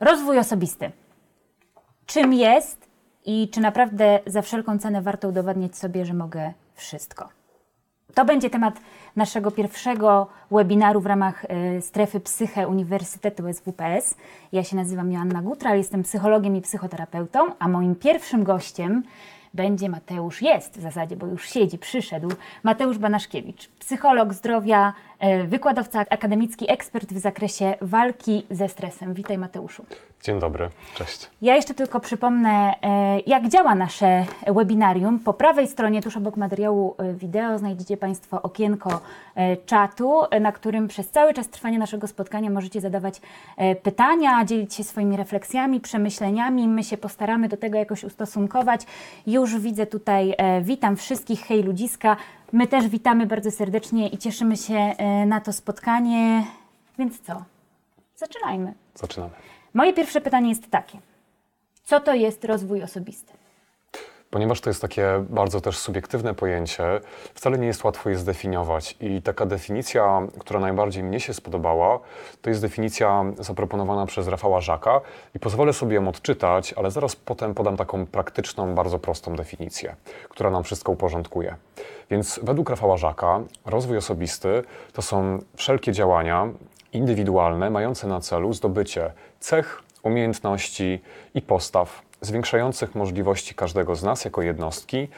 Rozwój osobisty. Czym jest i czy naprawdę za wszelką cenę warto udowadniać sobie, że mogę wszystko? To będzie temat naszego pierwszego webinaru w ramach y, strefy Psyche Uniwersytetu SWPS. Ja się nazywam Joanna Gutral, jestem psychologiem i psychoterapeutą, a moim pierwszym gościem będzie Mateusz, jest w zasadzie, bo już siedzi, przyszedł, Mateusz Banaszkiewicz, psycholog zdrowia, wykładowca akademicki, ekspert w zakresie walki ze stresem. Witaj Mateuszu. Dzień dobry, cześć. Ja jeszcze tylko przypomnę, e, jak działa nasze webinarium. Po prawej stronie, tuż obok materiału e, wideo, znajdziecie Państwo okienko e, czatu, na którym przez cały czas trwania naszego spotkania możecie zadawać pytania, dzielić się swoimi refleksjami, przemyśleniami. My się postaramy do tego jakoś ustosunkować. Już widzę tutaj, witam wszystkich, hej ludziska. My też witamy bardzo serdecznie i cieszymy się na to spotkanie. Więc co? Zaczynajmy. Zaczynamy. Moje pierwsze pytanie jest takie. Co to jest rozwój osobisty? Ponieważ to jest takie bardzo też subiektywne pojęcie, wcale nie jest łatwo je zdefiniować. I taka definicja, która najbardziej mnie się spodobała, to jest definicja zaproponowana przez Rafała Żaka i pozwolę sobie ją odczytać, ale zaraz potem podam taką praktyczną, bardzo prostą definicję, która nam wszystko uporządkuje. Więc według Rafała Żaka rozwój osobisty to są wszelkie działania indywidualne mające na celu zdobycie cech, umiejętności i postaw zwiększających możliwości każdego z nas jako jednostki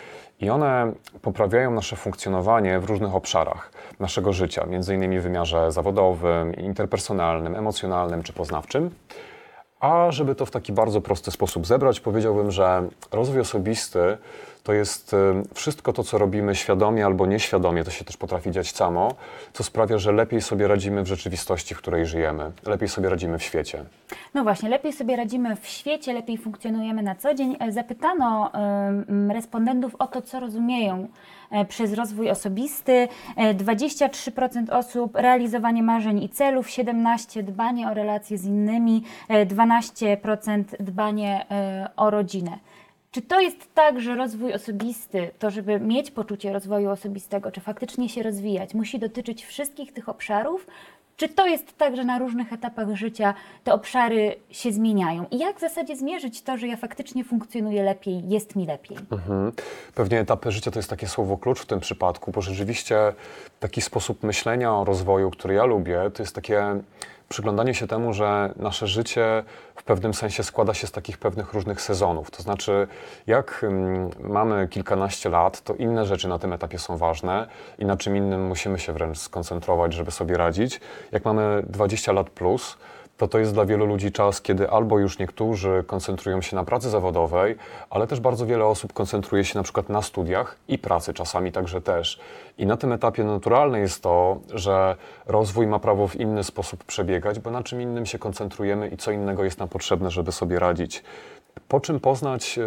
i one poprawiają nasze funkcjonowanie w różnych obszarach naszego życia, innymi w wymiarze zawodowym, interpersonalnym, emocjonalnym czy poznawczym. A żeby to w taki bardzo prosty sposób zebrać, powiedziałbym, że rozwój osobisty to jest y, wszystko to, co robimy świadomie albo nieświadomie, to się też potrafi dziać samo, co sprawia, że lepiej sobie radzimy w rzeczywistości, w której żyjemy, lepiej sobie radzimy w świecie. No właśnie, lepiej sobie radzimy w świecie, lepiej funkcjonujemy na co dzień. E, zapytano respondentów o to, co rozumieją przez rozwój osobisty. 23% osób realizowanie marzeń i celów, 17% dbanie o relacje z innymi, 12% dbanie o rodzinę. Czy to jest tak, że rozwój osobisty, to żeby mieć poczucie rozwoju osobistego, czy faktycznie się rozwijać, musi dotyczyć wszystkich tych obszarów? Czy to jest tak, że na różnych etapach życia te obszary się zmieniają? I jak w zasadzie zmierzyć to, że ja faktycznie funkcjonuję lepiej, jest mi lepiej? Mhm. Pewnie etapy życia to jest takie słowo klucz w tym przypadku, bo rzeczywiście taki sposób myślenia o rozwoju, który ja lubię, to jest takie przyglądanie się temu, że nasze życie w pewnym sensie składa się z takich pewnych różnych sezonów. To znaczy, jak mm, mamy kilkanaście lat, to inne rzeczy na tym etapie są ważne i na czym innym musimy się wręcz skoncentrować, żeby sobie radzić. Jak mamy 20 lat plus, to to jest dla wielu ludzi czas, kiedy albo już niektórzy koncentrują się na pracy zawodowej, ale też bardzo wiele osób koncentruje się na przykład na studiach i pracy, czasami także też. I na tym etapie naturalne jest to, że rozwój ma prawo w inny sposób przebiegać, bo na czym innym się koncentrujemy i co innego jest nam potrzebne, żeby sobie radzić. Po czym poznać,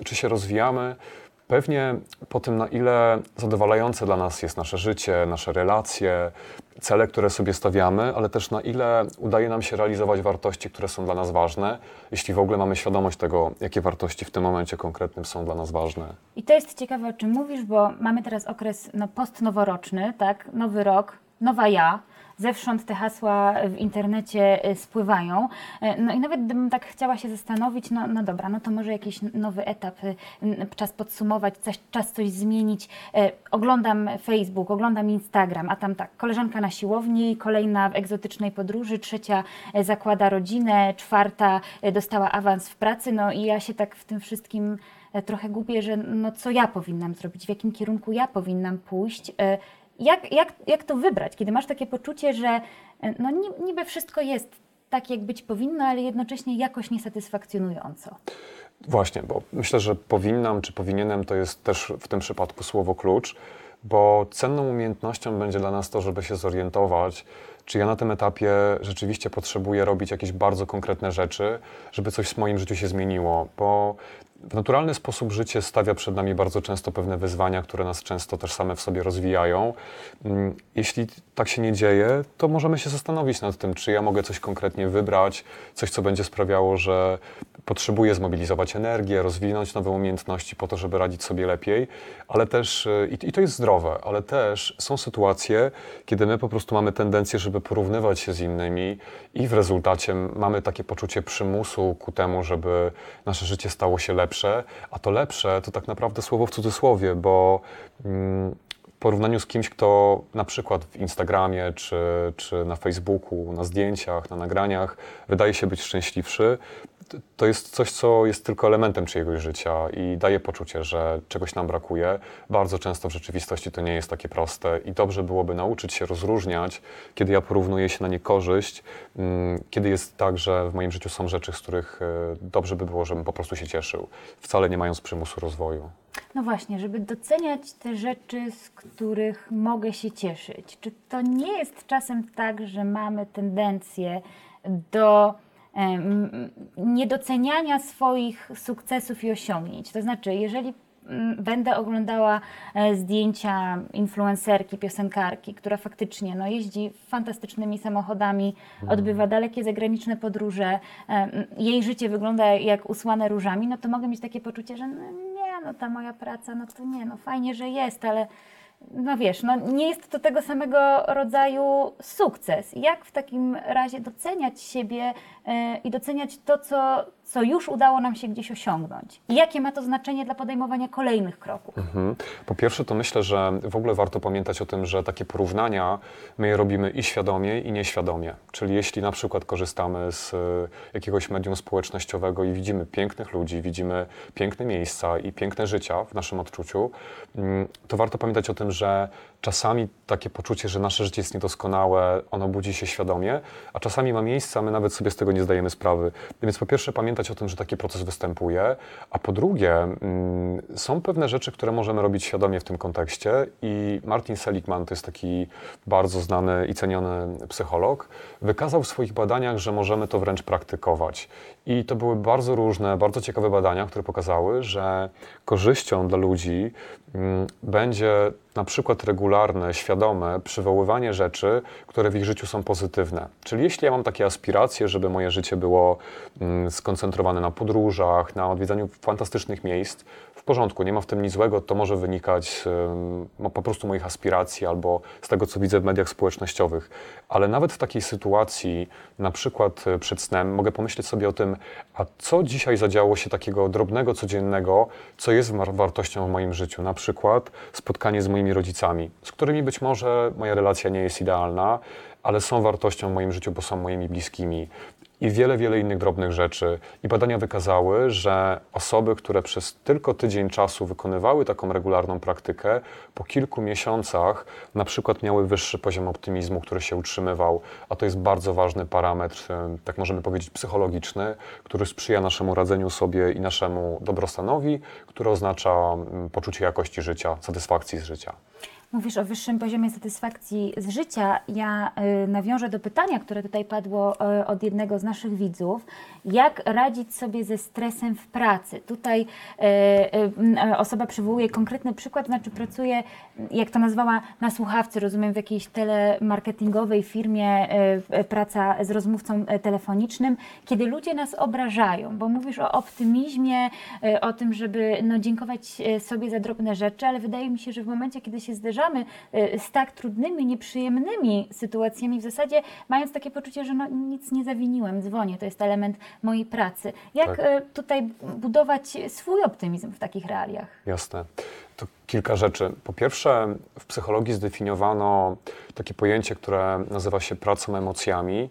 y, czy się rozwijamy? Pewnie po tym, na ile zadowalające dla nas jest nasze życie, nasze relacje, cele, które sobie stawiamy, ale też na ile udaje nam się realizować wartości, które są dla nas ważne, jeśli w ogóle mamy świadomość tego, jakie wartości w tym momencie konkretnym są dla nas ważne. I to jest ciekawe, o czym mówisz, bo mamy teraz okres no, postnoworoczny, tak? Nowy rok, nowa ja zewsząd te hasła w internecie e, spływają. E, no i nawet gdybym tak chciała się zastanowić, no, no dobra, no to może jakiś nowy etap, e, czas podsumować, coś, czas coś zmienić. Oglądam Facebook, oglądam Instagram, a tam tak, koleżanka na siłowni, kolejna w egzotycznej podróży, trzecia zakłada rodzinę, czwarta dostała awans w pracy, no i ja się tak w tym wszystkim trochę gubię, że no co ja powinnam zrobić, w jakim kierunku ja powinnam pójść jak, jak, jak to wybrać, kiedy masz takie poczucie, że e, no, niby wszystko jest tak, jak być powinno, ale jednocześnie jakoś niesatysfakcjonująco? Właśnie, bo myślę, że powinnam czy powinienem to jest też w tym przypadku słowo klucz, bo cenną umiejętnością będzie dla nas to, żeby się zorientować, czy ja na tym etapie rzeczywiście potrzebuję robić jakieś bardzo konkretne rzeczy, żeby coś w moim życiu się zmieniło, bo w naturalny sposób życie stawia przed nami bardzo często pewne wyzwania, które nas często też same w sobie rozwijają. Mm, jeśli tak się nie dzieje, to możemy się zastanowić nad tym, czy ja mogę coś konkretnie wybrać, coś, co będzie sprawiało, że potrzebuję zmobilizować energię, rozwinąć nowe umiejętności po to, żeby radzić sobie lepiej, ale też, y, i to jest zdrowe, ale też są sytuacje, kiedy my po prostu mamy tendencję, żeby porównywać się z innymi i w rezultacie mamy takie poczucie przymusu ku temu, żeby nasze życie stało się lepsze, a to lepsze to tak naprawdę słowo w cudzysłowie, bo mm, w porównaniu z kimś, kto na przykład w Instagramie, czy, czy na Facebooku, na zdjęciach, na nagraniach wydaje się być szczęśliwszy, to jest coś, co jest tylko elementem czyjegoś życia i daje poczucie, że czegoś nam brakuje. Bardzo często w rzeczywistości to nie jest takie proste i dobrze byłoby nauczyć się rozróżniać, kiedy ja porównuję się na niekorzyść, mm, kiedy jest tak, że w moim życiu są rzeczy, z których e, dobrze by było, żebym po prostu się cieszył, wcale nie mając przymusu rozwoju. No właśnie, żeby doceniać te rzeczy, z których mogę się cieszyć. Czy to nie jest czasem tak, że mamy tendencję do niedoceniania swoich sukcesów i osiągnięć. To znaczy, jeżeli mm, będę oglądała e, zdjęcia influencerki, piosenkarki, która faktycznie no, jeździ fantastycznymi samochodami, mhm. odbywa dalekie zagraniczne podróże, jej życie wygląda jak usłane różami, no to mogę mieć takie poczucie, że no, nie, no ta moja praca, no to nie, no fajnie, że jest, ale no wiesz, no nie jest to tego samego rodzaju sukces. Jak w takim razie doceniać siebie i doceniać to, co, co już udało nam się gdzieś osiągnąć? I jakie ma to znaczenie dla podejmowania kolejnych kroków? Mhm. Po pierwsze, to myślę, że w ogóle warto pamiętać o tym, że takie porównania my je robimy i świadomie, i nieświadomie. Czyli jeśli na przykład korzystamy z e, jakiegoś medium społecznościowego i widzimy pięknych ludzi, widzimy piękne miejsca i piękne życia w naszym odczuciu, mm, to warto pamiętać o tym, że czasami takie poczucie, że nasze życie jest niedoskonałe, ono budzi się świadomie, a czasami ma miejsce, a my nawet sobie z tego nie zdajemy sprawy. Więc po pierwsze pamiętać o tym, że taki proces występuje, a po drugie mm, są pewne rzeczy, które możemy robić świadomie w tym kontekście i Martin Seligman, to jest taki bardzo znany i ceniony psycholog, wykazał w swoich badaniach, że możemy to wręcz praktykować. I to były bardzo różne, bardzo ciekawe badania, które pokazały, że korzyścią dla ludzi mm, będzie na przykład regularne, świadome przywoływanie rzeczy, które w ich życiu są pozytywne. Czyli jeśli ja mam takie aspiracje, żeby moje życie było mm, skoncentrowane na podróżach, na odwiedzaniu fantastycznych miejsc, porządku, nie ma w tym nic złego, to może wynikać z po prostu moich aspiracji albo z tego, co widzę w mediach społecznościowych. Ale nawet w takiej sytuacji, na przykład e, przed snem, mogę pomyśleć sobie o tym, a co dzisiaj zadziało się takiego drobnego, codziennego, co jest wartością w moim życiu. Na przykład spotkanie z moimi rodzicami, z którymi być może moja relacja nie jest idealna, ale są wartością w moim życiu, bo są moimi bliskimi i wiele, wiele innych drobnych rzeczy. I badania wykazały, że osoby, które przez tylko tydzień czasu wykonywały taką regularną praktykę, po kilku miesiącach na przykład miały wyższy poziom optymizmu, który się utrzymywał, a to jest bardzo ważny parametr, tak możemy powiedzieć, psychologiczny, który sprzyja naszemu radzeniu sobie i naszemu dobrostanowi, który oznacza poczucie jakości życia, satysfakcji z życia. Mówisz o wyższym poziomie satysfakcji z życia. Ja y, nawiążę do pytania, które tutaj padło y, od jednego z naszych widzów. Jak radzić sobie ze stresem w pracy? Tutaj y, osoba przywołuje konkretny przykład, znaczy pracuje, jak to nazwała, na słuchawce, rozumiem, w jakiejś telemarketingowej firmie, praca z rozmówcą telefonicznym, kiedy ludzie nas obrażają, bo mówisz o optymizmie, o tym, żeby no, dziękować sobie za drobne rzeczy, ale wydaje mi się, że w momencie, kiedy się zderza zderzamy y, z tak trudnymi, nieprzyjemnymi sytuacjami, w zasadzie mając takie poczucie, że no, nic nie zawiniłem, dzwonię, to jest element mojej pracy. Jak tak. Y, tutaj budować swój optymizm w takich realiach? Jasne. To kilka rzeczy. Po pierwsze, w psychologii zdefiniowano takie pojęcie, które nazywa się pracą emocjami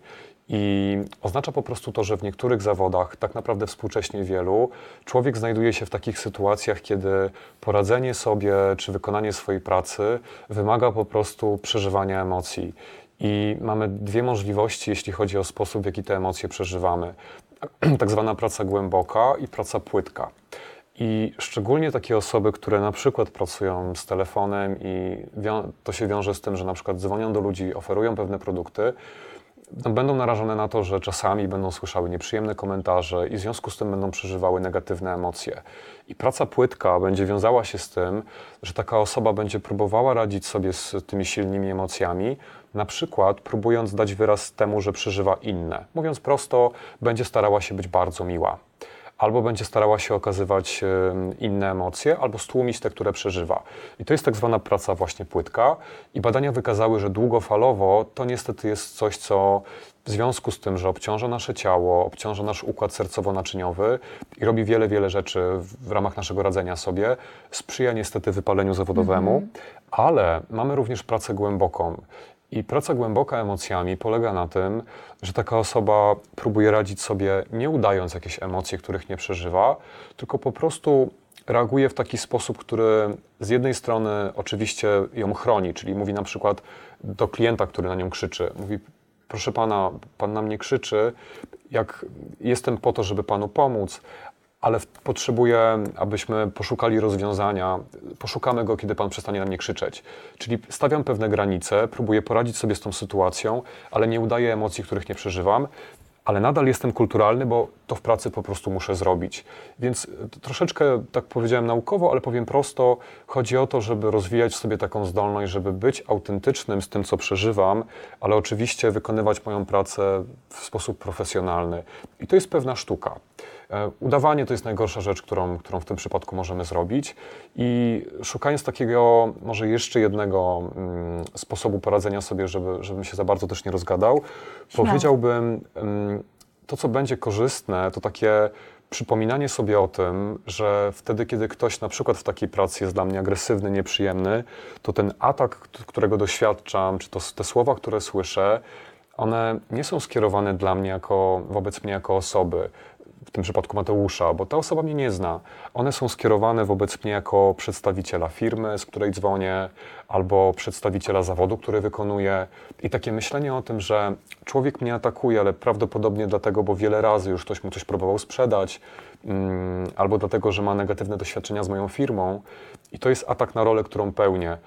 i oznacza po prostu to, że w niektórych zawodach, tak naprawdę współcześnie wielu, człowiek znajduje się w takich sytuacjach, kiedy poradzenie sobie czy wykonanie swojej pracy wymaga po prostu przeżywania emocji. I mamy dwie możliwości, jeśli chodzi o sposób, w jaki te emocje przeżywamy. Tak zwana praca głęboka i praca płytka. I szczególnie takie osoby, które na przykład pracują z telefonem i to się wiąże z tym, że na przykład dzwonią do ludzi, oferują pewne produkty, no, będą narażone na to, że czasami będą słyszały nieprzyjemne komentarze i w związku z tym będą przeżywały negatywne emocje. I praca płytka będzie wiązała się z tym, że taka osoba będzie próbowała radzić sobie z tymi silnymi emocjami, na przykład próbując dać wyraz temu, że przeżywa inne. Mówiąc prosto, będzie starała się być bardzo miła. Albo będzie starała się okazywać inne emocje, albo stłumić te, które przeżywa. I to jest tak zwana praca właśnie płytka. I badania wykazały, że długofalowo to niestety jest coś, co w związku z tym, że obciąża nasze ciało, obciąża nasz układ sercowo-naczyniowy i robi wiele, wiele rzeczy w ramach naszego radzenia sobie, sprzyja niestety wypaleniu zawodowemu, mm -hmm. ale mamy również pracę głęboką. I praca głęboka emocjami polega na tym, że taka osoba próbuje radzić sobie nie udając jakieś emocje, których nie przeżywa, tylko po prostu reaguje w taki sposób, który z jednej strony oczywiście ją chroni, czyli mówi na przykład do klienta, który na nią krzyczy, mówi proszę pana, pan na mnie krzyczy, jak jestem po to, żeby panu pomóc, ale potrzebuję, abyśmy poszukali rozwiązania. Poszukamy go, kiedy Pan przestanie na mnie krzyczeć. Czyli stawiam pewne granice, próbuję poradzić sobie z tą sytuacją, ale nie udaję emocji, których nie przeżywam ale nadal jestem kulturalny, bo to w pracy po prostu muszę zrobić. Więc troszeczkę, tak powiedziałem naukowo, ale powiem prosto, chodzi o to, żeby rozwijać sobie taką zdolność, żeby być autentycznym z tym, co przeżywam, ale oczywiście wykonywać moją pracę w sposób profesjonalny. I to jest pewna sztuka. E, udawanie to jest najgorsza rzecz, którą, którą w tym przypadku możemy zrobić. I szukając takiego, może jeszcze jednego mm, sposobu poradzenia sobie, żeby, żebym się za bardzo też nie rozgadał, Śmiało. powiedziałbym, mm, to co będzie korzystne, to takie przypominanie sobie o tym, że wtedy, kiedy ktoś na przykład w takiej pracy jest dla mnie agresywny, nieprzyjemny, to ten atak, którego doświadczam, czy to te słowa, które słyszę, one nie są skierowane dla mnie jako, wobec mnie jako osoby w tym przypadku Mateusza, bo ta osoba mnie nie zna. One są skierowane wobec mnie jako przedstawiciela firmy, z której dzwonię, albo przedstawiciela zawodu, który wykonuję. I takie myślenie o tym, że człowiek mnie atakuje, ale prawdopodobnie dlatego, bo wiele razy już ktoś mu coś próbował sprzedać, mm, albo dlatego, że ma negatywne doświadczenia z moją firmą, i to jest atak na rolę, którą pełnię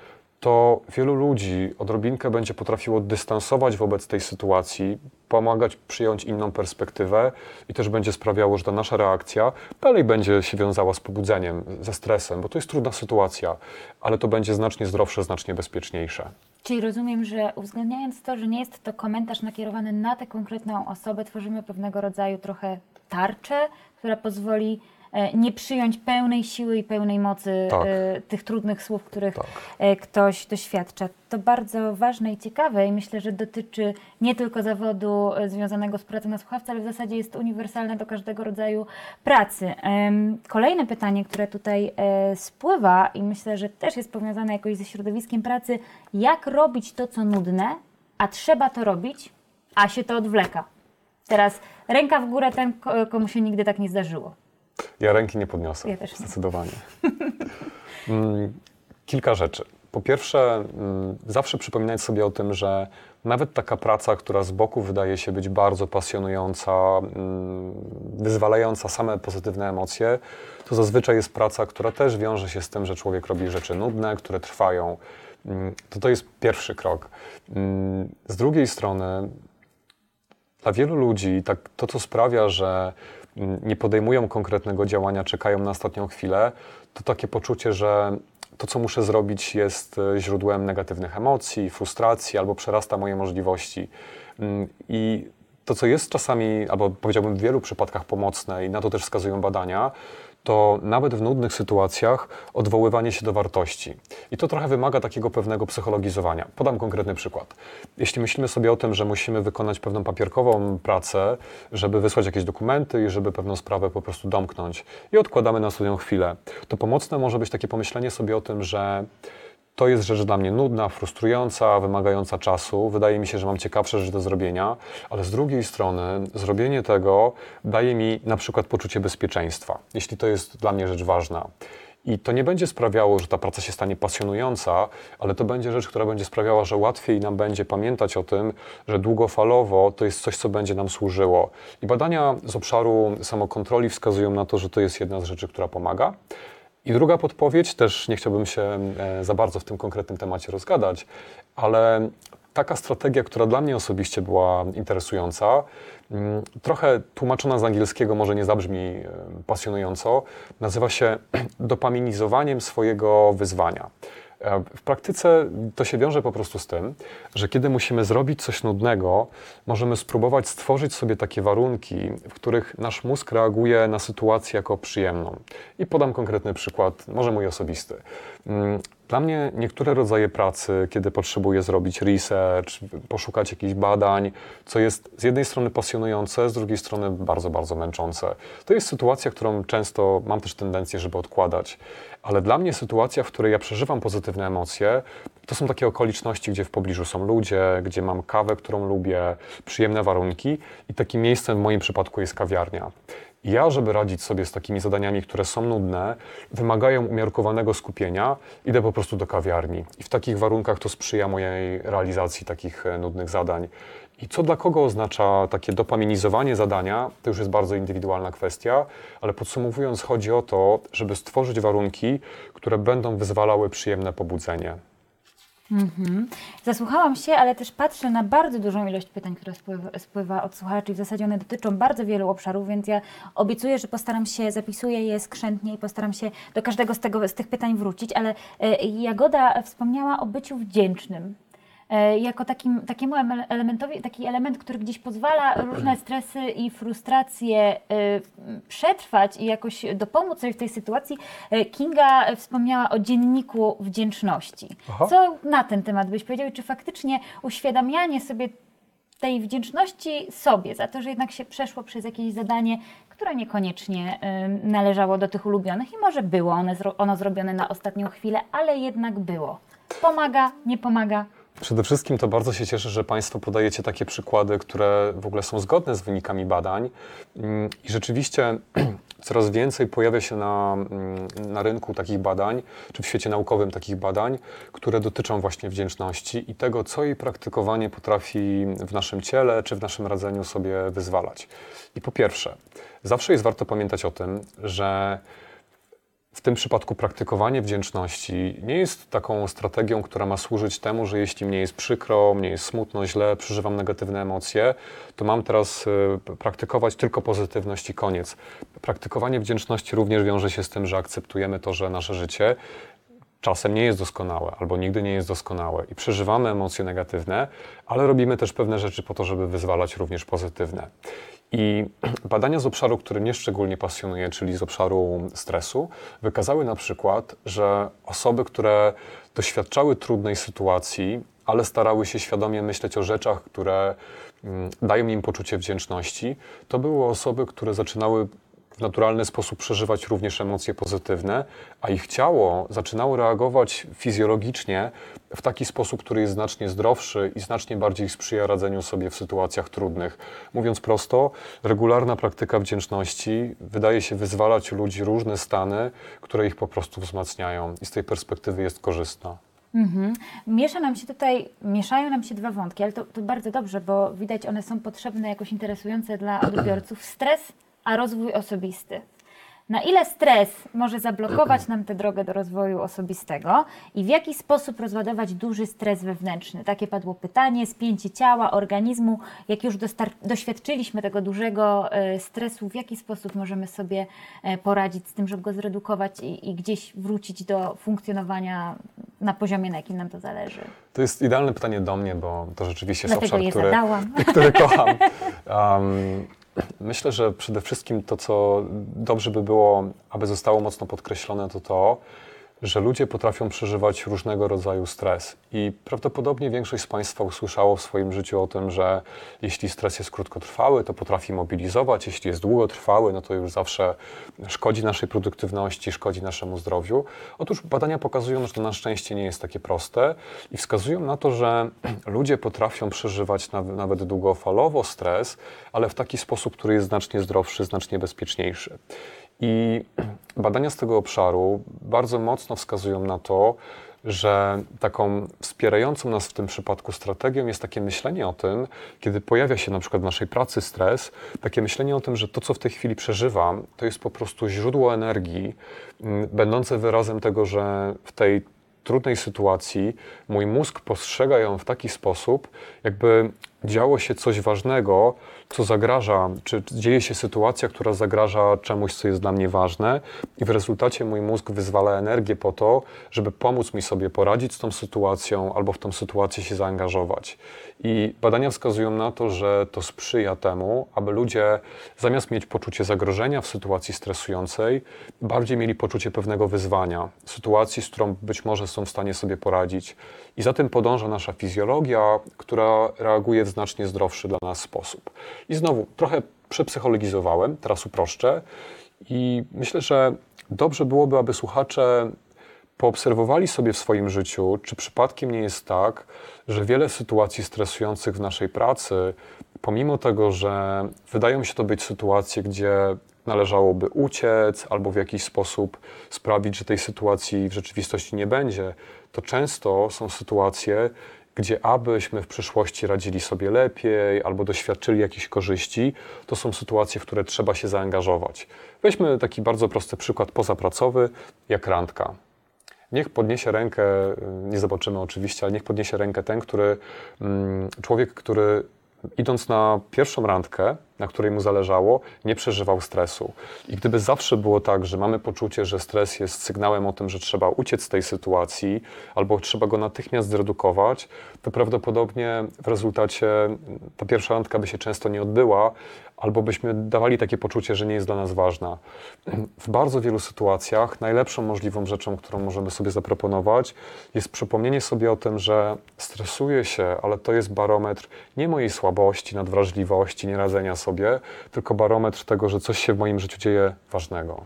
to wielu ludzi odrobinkę będzie potrafiło dystansować wobec tej sytuacji, pomagać przyjąć inną perspektywę i też będzie sprawiało, że ta nasza reakcja dalej będzie się wiązała z pobudzeniem, ze stresem, bo to jest trudna sytuacja, ale to będzie znacznie zdrowsze, znacznie bezpieczniejsze. Czyli rozumiem, że uwzględniając to, że nie jest to komentarz nakierowany na tę konkretną osobę, tworzymy pewnego rodzaju trochę tarczę, która pozwoli nie przyjąć pełnej siły i pełnej mocy tak. E, tych trudnych słów, których tak. E, ktoś doświadcza. To bardzo ważne i ciekawe i myślę, że dotyczy nie tylko zawodu związanego z pracą na słuchawce, ale w zasadzie jest uniwersalne do każdego rodzaju pracy. Kolejne pytanie, które tutaj spływa i myślę, że też jest powiązane jakoś ze środowiskiem pracy, jak robić to, co nudne, a trzeba to robić, a się to odwleka. Teraz ręka w górę ten, komu się nigdy tak nie zdarzyło. Ja ręki nie podniosę. Ja też nie. Zdecydowanie. Mm, kilka rzeczy. Po pierwsze, mm, zawsze przypominać sobie o tym, że nawet taka praca, która z boku wydaje się być bardzo pasjonująca, mm, wyzwalająca same pozytywne emocje, to zazwyczaj jest praca, która też wiąże się z tym, że człowiek robi rzeczy nudne, które trwają. To to jest pierwszy krok. Z drugiej strony, dla wielu ludzi tak, to, co sprawia, że nie podejmują konkretnego działania, czekają na ostatnią chwilę, to takie poczucie, że to, co muszę zrobić, jest e, źródłem negatywnych emocji, frustracji albo przerasta moje możliwości. Mm, I to, co jest czasami, albo powiedziałbym w wielu przypadkach pomocne, i na to też wskazują badania, to nawet w nudnych sytuacjach odwoływanie się do wartości. I to trochę wymaga takiego pewnego psychologizowania. Podam konkretny przykład. Jeśli myślimy sobie o tym, że musimy wykonać pewną papierkową pracę, żeby wysłać jakieś dokumenty i żeby pewną sprawę po prostu domknąć i odkładamy na swoją chwilę, to pomocne może być takie pomyślenie sobie o tym, że to jest rzecz dla mnie nudna, frustrująca, wymagająca czasu. Wydaje mi się, że mam ciekawsze rzeczy do zrobienia, ale z drugiej strony zrobienie tego daje mi na przykład poczucie bezpieczeństwa, jeśli to jest dla mnie rzecz ważna. I to nie będzie sprawiało, że ta praca się stanie pasjonująca, ale to będzie rzecz, która będzie sprawiała, że łatwiej nam będzie pamiętać o tym, że długofalowo to jest coś, co będzie nam służyło. I badania z obszaru samokontroli wskazują na to, że to jest jedna z rzeczy, która pomaga. I druga podpowiedź, też nie chciałbym się e, za bardzo w tym konkretnym temacie rozgadać, ale taka strategia, która dla mnie osobiście była interesująca, mm, trochę tłumaczona z angielskiego, może nie zabrzmi e, pasjonująco, nazywa się dopaminizowaniem swojego wyzwania. W praktyce to się wiąże po prostu z tym, że kiedy musimy zrobić coś nudnego, możemy spróbować stworzyć sobie takie warunki, w których nasz mózg reaguje na sytuację jako przyjemną. I podam konkretny przykład, może mój osobisty. Mm, dla mnie niektóre rodzaje pracy, kiedy potrzebuję zrobić research, poszukać jakichś badań, co jest z jednej strony pasjonujące, z drugiej strony bardzo, bardzo męczące. To jest sytuacja, którą często mam też tendencję, żeby odkładać. Ale dla mnie sytuacja, w której ja przeżywam pozytywne emocje, to są takie okoliczności, gdzie w pobliżu są ludzie, gdzie mam kawę, którą lubię, przyjemne warunki i takim miejscem w moim przypadku jest kawiarnia. Ja, żeby radzić sobie z takimi zadaniami, które są nudne, wymagają umiarkowanego skupienia, idę po prostu do kawiarni. I w takich warunkach to sprzyja mojej realizacji takich e, nudnych zadań. I co dla kogo oznacza takie dopaminizowanie zadania, to już jest bardzo indywidualna kwestia, ale podsumowując, chodzi o to, żeby stworzyć warunki, które będą wyzwalały przyjemne pobudzenie. Mhm. Zasłuchałam się, ale też patrzę na bardzo dużą ilość pytań, które spływa, spływa od słuchaczy. W zasadzie one dotyczą bardzo wielu obszarów, więc ja obiecuję, że postaram się, zapisuję je skrzętnie i postaram się do każdego z, tego, z tych pytań wrócić. Ale y, Jagoda wspomniała o byciu wdzięcznym. E, jako takim, takiemu elementowi, taki element, który gdzieś pozwala różne stresy i frustracje e, przetrwać i jakoś dopomóc sobie w tej sytuacji. E, Kinga wspomniała o dzienniku wdzięczności. Aha. Co na ten temat byś powiedział? Czy faktycznie uświadamianie sobie tej wdzięczności sobie za to, że jednak się przeszło przez jakieś zadanie, które niekoniecznie należało do tych ulubionych i może było ono zrobione na ostatnią chwilę, ale jednak było. Pomaga, nie pomaga, Przede wszystkim to bardzo się cieszę, że Państwo podajecie takie przykłady, które w ogóle są zgodne z wynikami badań. Mm, I rzeczywiście coraz więcej pojawia się na, mm, na rynku takich badań, czy w świecie naukowym takich badań, które dotyczą właśnie wdzięczności i tego, co jej praktykowanie potrafi w naszym ciele czy w naszym radzeniu sobie wyzwalać. I po pierwsze, zawsze jest warto pamiętać o tym, że w tym przypadku praktykowanie wdzięczności nie jest taką strategią, która ma służyć temu, że jeśli mnie jest przykro, mnie jest smutno, źle, przeżywam negatywne emocje, to mam teraz y, praktykować tylko pozytywność i koniec. Praktykowanie wdzięczności również wiąże się z tym, że akceptujemy to, że nasze życie czasem nie jest doskonałe albo nigdy nie jest doskonałe i przeżywamy emocje negatywne, ale robimy też pewne rzeczy po to, żeby wyzwalać również pozytywne. I badania z obszaru, który mnie szczególnie pasjonuje, czyli z obszaru stresu, wykazały na przykład, że osoby, które doświadczały trudnej sytuacji, ale starały się świadomie myśleć o rzeczach, które mm, dają im poczucie wdzięczności, to były osoby, które zaczynały w naturalny sposób przeżywać również emocje pozytywne, a ich ciało zaczynało reagować fizjologicznie w taki sposób, który jest znacznie zdrowszy i znacznie bardziej sprzyja radzeniu sobie w sytuacjach trudnych. Mówiąc prosto, regularna praktyka wdzięczności wydaje się wyzwalać u ludzi różne stany, które ich po prostu wzmacniają i z tej perspektywy jest korzystna. Mhm. Miesza nam się tutaj, mieszają nam się dwa wątki, ale to, to bardzo dobrze, bo widać one są potrzebne, jakoś interesujące dla odbiorców. Stres a rozwój osobisty. Na ile stres może zablokować nam tę drogę do rozwoju osobistego i w jaki sposób rozładować duży stres wewnętrzny? Takie padło pytanie, spięcie ciała, organizmu. Jak już doświadczyliśmy tego dużego e, stresu, w jaki sposób możemy sobie e, poradzić z tym, żeby go zredukować i, i gdzieś wrócić do funkcjonowania na poziomie, na jakim nam to zależy? To jest idealne pytanie do mnie, bo to rzeczywiście jest Dlatego obszar, który, który kocham. Um, Myślę, że przede wszystkim to, co dobrze by było, aby zostało mocno podkreślone, to to, że ludzie potrafią przeżywać różnego rodzaju stres. I prawdopodobnie większość z Państwa usłyszało w swoim życiu o tym, że jeśli stres jest krótkotrwały, to potrafi mobilizować, jeśli jest długotrwały, no to już zawsze szkodzi naszej produktywności, szkodzi naszemu zdrowiu. Otóż badania pokazują, że to na szczęście nie jest takie proste i wskazują na to, że ludzie potrafią przeżywać nawet długofalowo stres, ale w taki sposób, który jest znacznie zdrowszy, znacznie bezpieczniejszy. I badania z tego obszaru bardzo mocno wskazują na to, że taką wspierającą nas w tym przypadku strategią jest takie myślenie o tym, kiedy pojawia się na przykład w naszej pracy stres, takie myślenie o tym, że to, co w tej chwili przeżywam, to jest po prostu źródło energii, będące wyrazem tego, że w tej trudnej sytuacji mój mózg postrzega ją w taki sposób, jakby działo się coś ważnego, co zagraża, czy dzieje się sytuacja, która zagraża czemuś, co jest dla mnie ważne, i w rezultacie mój mózg wyzwala energię po to, żeby pomóc mi sobie poradzić z tą sytuacją albo w tą sytuację się zaangażować. I badania wskazują na to, że to sprzyja temu, aby ludzie zamiast mieć poczucie zagrożenia w sytuacji stresującej, bardziej mieli poczucie pewnego wyzwania, sytuacji, z którą być może są w stanie sobie poradzić. I za tym podąża nasza fizjologia, która reaguje w znacznie zdrowszy dla nas sposób. I znowu, trochę przepsychologizowałem, teraz uproszczę. I myślę, że dobrze byłoby, aby słuchacze poobserwowali sobie w swoim życiu, czy przypadkiem nie jest tak, że wiele sytuacji stresujących w naszej pracy, pomimo tego, że wydają się to być sytuacje, gdzie należałoby uciec albo w jakiś sposób sprawić, że tej sytuacji w rzeczywistości nie będzie, to często są sytuacje, gdzie abyśmy w przyszłości radzili sobie lepiej albo doświadczyli jakichś korzyści, to są sytuacje, w które trzeba się zaangażować. Weźmy taki bardzo prosty przykład pozapracowy, jak randka. Niech podniesie rękę, nie zobaczymy oczywiście, ale niech podniesie rękę ten, który, mm, człowiek, który idąc na pierwszą randkę, na której mu zależało, nie przeżywał stresu. I gdyby zawsze było tak, że mamy poczucie, że stres jest sygnałem o tym, że trzeba uciec z tej sytuacji, albo trzeba go natychmiast zredukować, to prawdopodobnie w rezultacie ta pierwsza randka by się często nie odbyła, albo byśmy dawali takie poczucie, że nie jest dla nas ważna. W bardzo wielu sytuacjach najlepszą możliwą rzeczą, którą możemy sobie zaproponować, jest przypomnienie sobie o tym, że stresuję się, ale to jest barometr nie mojej słabości, nadwrażliwości, nieradzenia sobie, tylko barometr tego, że coś się w moim życiu dzieje ważnego.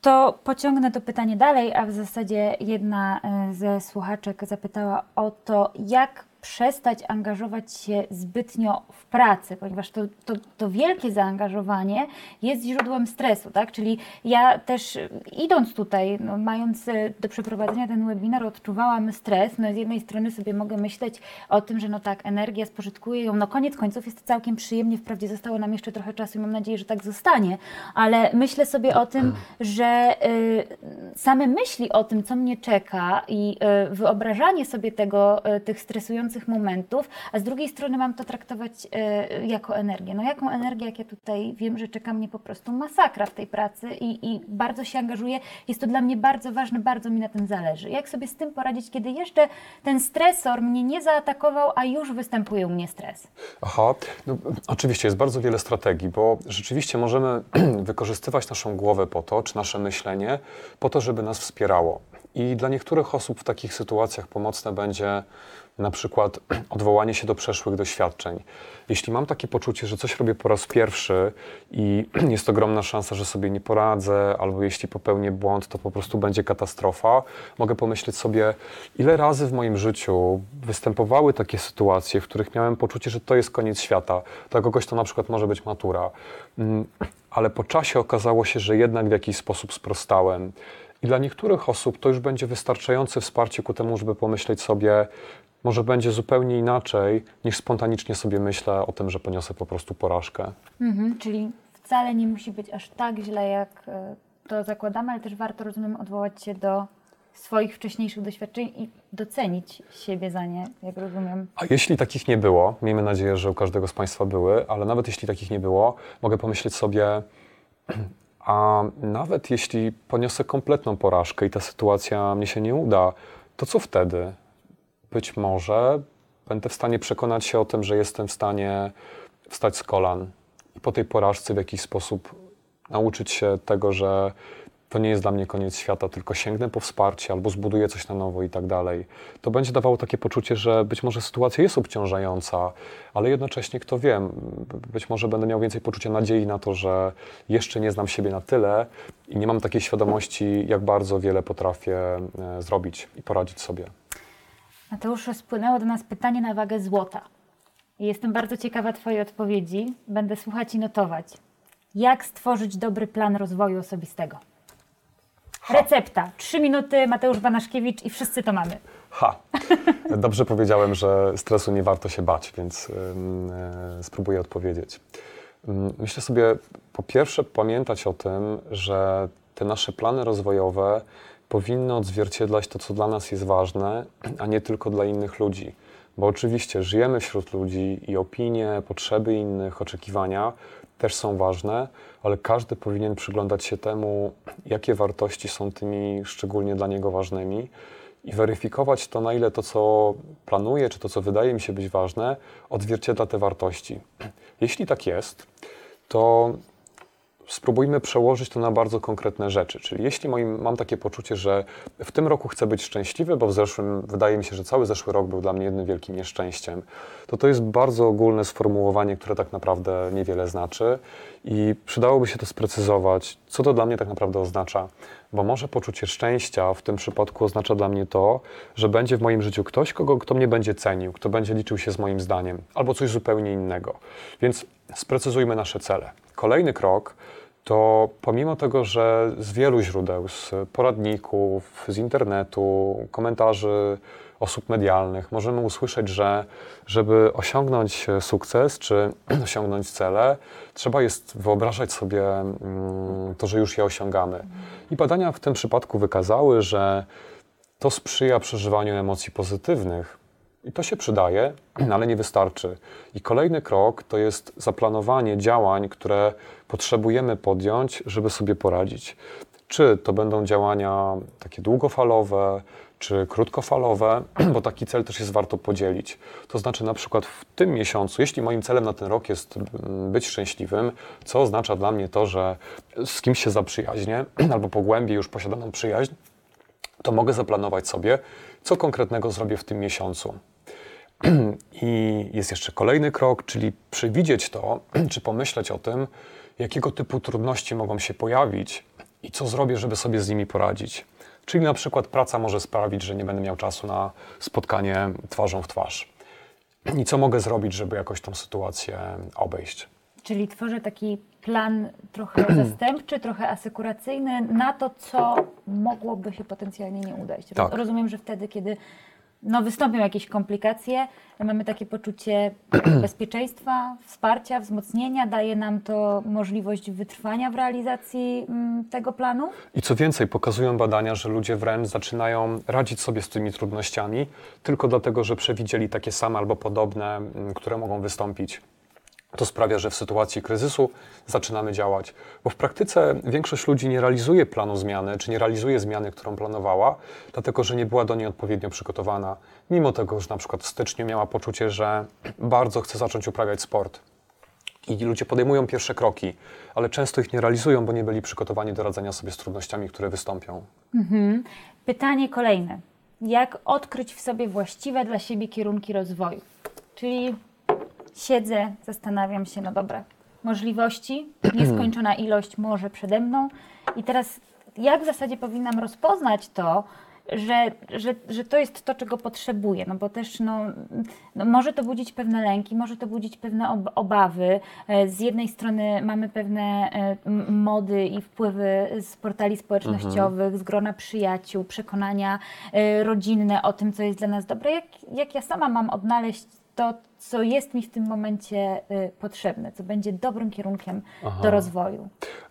To pociągnę to pytanie dalej, a w zasadzie jedna e, ze słuchaczek zapytała o to, jak przestać angażować się zbytnio w pracę, ponieważ to, to, to, wielkie zaangażowanie jest źródłem stresu, tak? Czyli ja też idąc tutaj, no, mając e, do przeprowadzenia ten webinar, odczuwałam stres. No z jednej strony sobie mogę myśleć o tym, że no tak, energia spożytkuje ją. No koniec końców jest całkiem przyjemnie, wprawdzie zostało nam jeszcze trochę czasu i mam nadzieję, że tak zostanie, ale myślę sobie o tym, że y, same myśli o tym, co mnie czeka i y, wyobrażanie sobie tego, y, tych stresujących momentów, a z drugiej strony mam to traktować e, jako energię. No jaką energię, jak ja tutaj wiem, że czeka mnie po prostu masakra w tej pracy i, i bardzo się angażuję. Jest to dla mnie bardzo ważne, bardzo mi na tym zależy. Jak sobie z tym poradzić, kiedy jeszcze ten stresor mnie nie zaatakował, a już występuje u mnie stres? Aha, no, oczywiście jest bardzo wiele strategii, bo rzeczywiście możemy wykorzystywać naszą głowę po to, czy nasze myślenie, po to, żeby nas wspierało. I dla niektórych osób w takich sytuacjach pomocne będzie na przykład odwołanie się do przeszłych doświadczeń. Jeśli mam takie poczucie, że coś robię po raz pierwszy i jest ogromna szansa, że sobie nie poradzę, albo jeśli popełnię błąd, to po prostu będzie katastrofa, mogę pomyśleć sobie, ile razy w moim życiu występowały takie sytuacje, w których miałem poczucie, że to jest koniec świata. Dla kogoś to na przykład może być matura. Mm, ale po czasie okazało się, że jednak w jakiś sposób sprostałem. I dla niektórych osób to już będzie wystarczające wsparcie ku temu, żeby pomyśleć sobie, może będzie zupełnie inaczej, niż spontanicznie sobie myślę o tym, że poniosę po prostu porażkę. Mhm, czyli wcale nie musi być aż tak źle, jak e, to zakładamy, ale też warto, rozumiem, odwołać się do swoich wcześniejszych doświadczeń i docenić siebie za nie, jak rozumiem. A jeśli takich nie było, miejmy nadzieję, że u każdego z Państwa były, ale nawet jeśli takich nie było, mogę pomyśleć sobie, a nawet jeśli poniosę kompletną porażkę i ta sytuacja mnie się nie uda, to co wtedy? Być może będę w stanie przekonać się o tym, że jestem w stanie wstać z kolan i po tej porażce w jakiś sposób nauczyć się tego, że to nie jest dla mnie koniec świata, tylko sięgnę po wsparcie albo zbuduję coś na nowo i tak dalej. To będzie dawało takie poczucie, że być może sytuacja jest obciążająca, ale jednocześnie, kto wie, być może będę miał więcej poczucia nadziei na to, że jeszcze nie znam siebie na tyle i nie mam takiej świadomości, jak bardzo wiele potrafię e, zrobić i poradzić sobie. Mateuszu, spłynęło do nas pytanie na wagę złota. Jestem bardzo ciekawa Twojej odpowiedzi. Będę słuchać i notować. Jak stworzyć dobry plan rozwoju osobistego? Recepta. Trzy minuty, Mateusz Banaszkiewicz i wszyscy to mamy. Ha! Dobrze powiedziałem, że stresu nie warto się bać, więc yy, spróbuję odpowiedzieć. Myślę sobie, po pierwsze, pamiętać o tym, że te nasze plany rozwojowe powinno odzwierciedlać to, co dla nas jest ważne, a nie tylko dla innych ludzi. Bo oczywiście żyjemy wśród ludzi i opinie, potrzeby innych, oczekiwania też są ważne, ale każdy powinien przyglądać się temu, jakie wartości są tymi szczególnie dla niego ważnymi i weryfikować to, na ile to, co planuję, czy to, co wydaje mi się być ważne, odzwierciedla te wartości. Jeśli tak jest, to spróbujmy przełożyć to na bardzo konkretne rzeczy. Czyli jeśli moim, mam takie poczucie, że w tym roku chcę być szczęśliwy, bo w zeszłym wydaje mi się, że cały zeszły rok był dla mnie jednym wielkim nieszczęściem, to to jest bardzo ogólne sformułowanie, które tak naprawdę niewiele znaczy i przydałoby się to sprecyzować, co to dla mnie tak naprawdę oznacza. Bo może poczucie szczęścia w tym przypadku oznacza dla mnie to, że będzie w moim życiu ktoś, kogo, kto mnie będzie cenił, kto będzie liczył się z moim zdaniem, albo coś zupełnie innego. Więc sprecyzujmy nasze cele. Kolejny krok to pomimo tego, że z wielu źródeł, z poradników, z internetu, komentarzy osób medialnych możemy usłyszeć, że żeby osiągnąć sukces czy osiągnąć cele, trzeba jest wyobrażać sobie mm, to, że już je osiągamy. I badania w tym przypadku wykazały, że to sprzyja przeżywaniu emocji pozytywnych, i to się przydaje, ale nie wystarczy. I kolejny krok to jest zaplanowanie działań, które potrzebujemy podjąć, żeby sobie poradzić. Czy to będą działania takie długofalowe, czy krótkofalowe, bo taki cel też jest warto podzielić. To znaczy, na przykład w tym miesiącu, jeśli moim celem na ten rok jest mm, być szczęśliwym, co oznacza dla mnie to, że z kimś się zaprzyjaźnię albo pogłębię już posiadaną przyjaźń, to mogę zaplanować sobie, co konkretnego zrobię w tym miesiącu. I jest jeszcze kolejny krok, czyli przewidzieć to, czy pomyśleć o tym, jakiego typu trudności mogą się pojawić i co zrobię, żeby sobie z nimi poradzić. Czyli na przykład praca może sprawić, że nie będę miał czasu na spotkanie twarzą w twarz. I co mogę zrobić, żeby jakoś tą sytuację obejść. Czyli tworzę taki plan trochę zastępczy, trochę asekuracyjny na to, co mogłoby się potencjalnie nie udać. Tak. Rozumiem, że wtedy, kiedy no, wystąpią jakieś komplikacje, mamy takie poczucie bezpieczeństwa, wsparcia, wzmocnienia, daje nam to możliwość wytrwania w realizacji mm, tego planu. I co więcej, pokazują badania, że ludzie wręcz zaczynają radzić sobie z tymi trudnościami tylko dlatego, że przewidzieli takie same albo podobne, mm, które mogą wystąpić to sprawia, że w sytuacji kryzysu zaczynamy działać. Bo w praktyce większość ludzi nie realizuje planu zmiany, czy nie realizuje zmiany, którą planowała, dlatego że nie była do niej odpowiednio przygotowana. Mimo tego, że na przykład w styczniu miała poczucie, że bardzo chce zacząć uprawiać sport. I ludzie podejmują pierwsze kroki, ale często ich nie realizują, bo nie byli przygotowani do radzenia sobie z trudnościami, które wystąpią. Mhm. Pytanie kolejne. Jak odkryć w sobie właściwe dla siebie kierunki rozwoju? Czyli siedzę, zastanawiam się, no dobra, możliwości, nieskończona ilość może przede mną i teraz jak w zasadzie powinnam rozpoznać to, że, że, że to jest to, czego potrzebuję, no bo też no, no może to budzić pewne lęki, może to budzić pewne ob obawy. E, z jednej strony mamy pewne e, mody i wpływy z portali społecznościowych, mhm. z grona przyjaciół, przekonania e, rodzinne o tym, co jest dla nas dobre. Jak, jak ja sama mam odnaleźć to, co jest mi w tym momencie y, potrzebne, co będzie dobrym kierunkiem Aha. do rozwoju?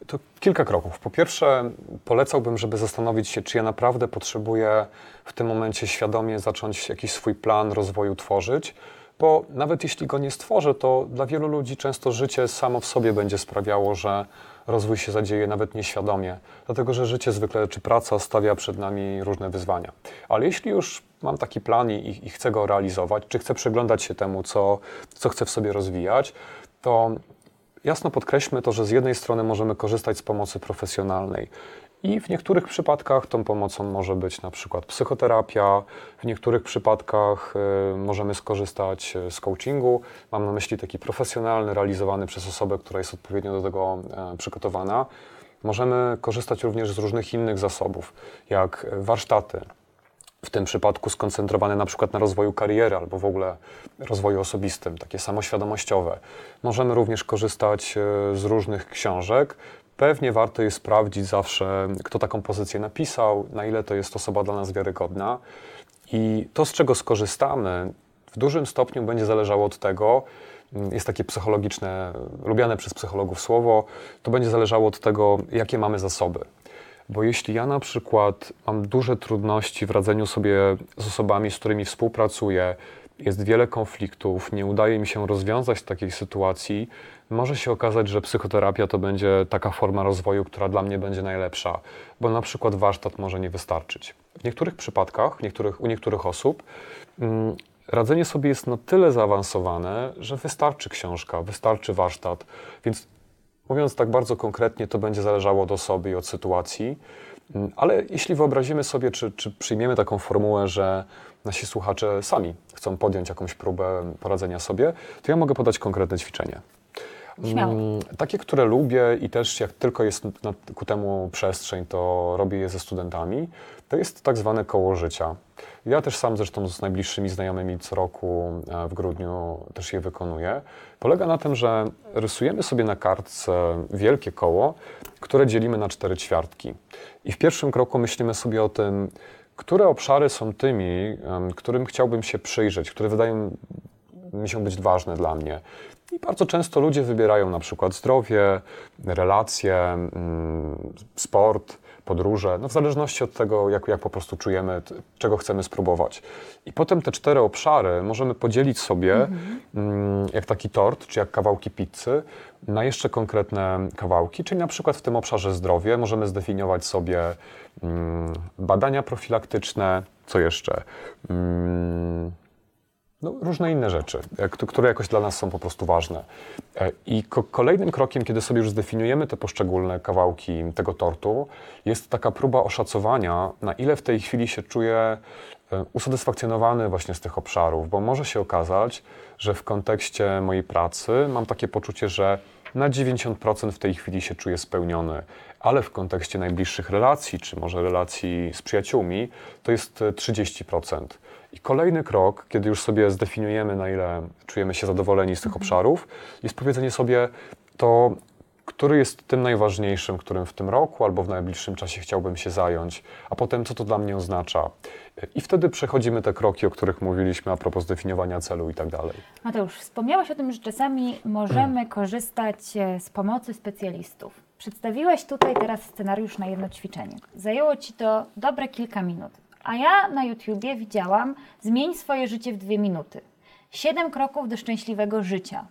To kilka kroków. Po pierwsze, polecałbym, żeby zastanowić się, czy ja naprawdę potrzebuję w tym momencie świadomie zacząć jakiś swój plan rozwoju tworzyć, bo nawet jeśli go nie stworzę, to dla wielu ludzi często życie samo w sobie będzie sprawiało, że rozwój się zadzieje nawet nieświadomie, dlatego że życie zwykle czy praca stawia przed nami różne wyzwania. Ale jeśli już mam taki plan i, i chcę go realizować, czy chcę przyglądać się temu, co, co chcę w sobie rozwijać, to jasno podkreślmy to, że z jednej strony możemy korzystać z pomocy profesjonalnej. I w niektórych przypadkach tą pomocą może być na przykład psychoterapia, w niektórych przypadkach y, możemy skorzystać y, z coachingu. Mam na myśli taki profesjonalny, realizowany przez osobę, która jest odpowiednio do tego y, przygotowana. Możemy korzystać również z różnych innych zasobów, jak warsztaty, w tym przypadku skoncentrowane na przykład na rozwoju kariery albo w ogóle rozwoju osobistym, takie samoświadomościowe. Możemy również korzystać z różnych książek, Pewnie warto jest sprawdzić zawsze, kto taką pozycję napisał, na ile to jest osoba dla nas wiarygodna. I to, z czego skorzystamy, w dużym stopniu będzie zależało od tego, mm, jest takie psychologiczne, lubiane przez psychologów słowo, to będzie zależało od tego, jakie mamy zasoby. Bo jeśli ja na przykład mam duże trudności w radzeniu sobie z osobami, z którymi współpracuję, jest wiele konfliktów, nie udaje mi się rozwiązać takiej sytuacji, może się okazać, że psychoterapia to będzie taka forma rozwoju, która dla mnie będzie najlepsza, bo na przykład warsztat może nie wystarczyć. W niektórych przypadkach, niektórych, u niektórych osób, mm, radzenie sobie jest na tyle zaawansowane, że wystarczy książka, wystarczy warsztat, więc mówiąc tak bardzo konkretnie, to będzie zależało od osoby i od sytuacji. Mm, ale jeśli wyobrazimy sobie, czy, czy przyjmiemy taką formułę, że nasi słuchacze sami chcą podjąć jakąś próbę poradzenia sobie, to ja mogę podać konkretne ćwiczenie. Śmiało. Mm, Takie, które lubię i też jak tylko jest ku temu przestrzeń, to robię je ze studentami, to jest tak zwane koło życia. Ja też sam zresztą z najbliższymi znajomymi co roku e, w grudniu też je wykonuję. Polega na tym, że rysujemy sobie na kartce wielkie koło, które dzielimy na cztery ćwiartki. I w pierwszym kroku myślimy sobie o tym, które obszary są tymi, którym chciałbym się przyjrzeć, które wydają mi się być ważne dla mnie. I bardzo często ludzie wybierają na przykład zdrowie, relacje, mm, sport, podróże, no w zależności od tego, jak, jak po prostu czujemy, czego chcemy spróbować. I potem te cztery obszary możemy podzielić sobie, mm, jak taki tort, czy jak kawałki pizzy, na jeszcze konkretne kawałki, czyli na przykład w tym obszarze zdrowie możemy zdefiniować sobie mm, badania profilaktyczne, co jeszcze? No, różne inne rzeczy, które jakoś dla nas są po prostu ważne. E, I ko- kolejnym krokiem, kiedy sobie już zdefiniujemy te poszczególne kawałki tego tortu, jest taka próba oszacowania, na ile w tej chwili się czuję e, usatysfakcjonowany właśnie z tych obszarów, bo może się okazać, że w kontekście mojej pracy mam takie poczucie, że na 90% w tej chwili się czuję spełniony, ale w kontekście najbliższych relacji, czy może relacji z przyjaciółmi, to jest e, 30%. I kolejny krok, kiedy już sobie zdefiniujemy, na ile czujemy się zadowoleni z tych obszarów, jest powiedzenie sobie, to który jest tym najważniejszym, którym w tym roku albo w najbliższym czasie chciałbym się zająć, a potem co to dla mnie oznacza. I wtedy przechodzimy te kroki, o których mówiliśmy a propos zdefiniowania celu i tak dalej. Mateusz, wspomniałeś o tym, że czasami możemy korzystać e, z pomocy specjalistów. Przedstawiłeś tutaj teraz scenariusz na jedno ćwiczenie. Zajęło Ci to dobre kilka minut. A ja na YouTubie widziałam Zmień swoje życie w dwie minuty. Siedem kroków do szczęśliwego życia.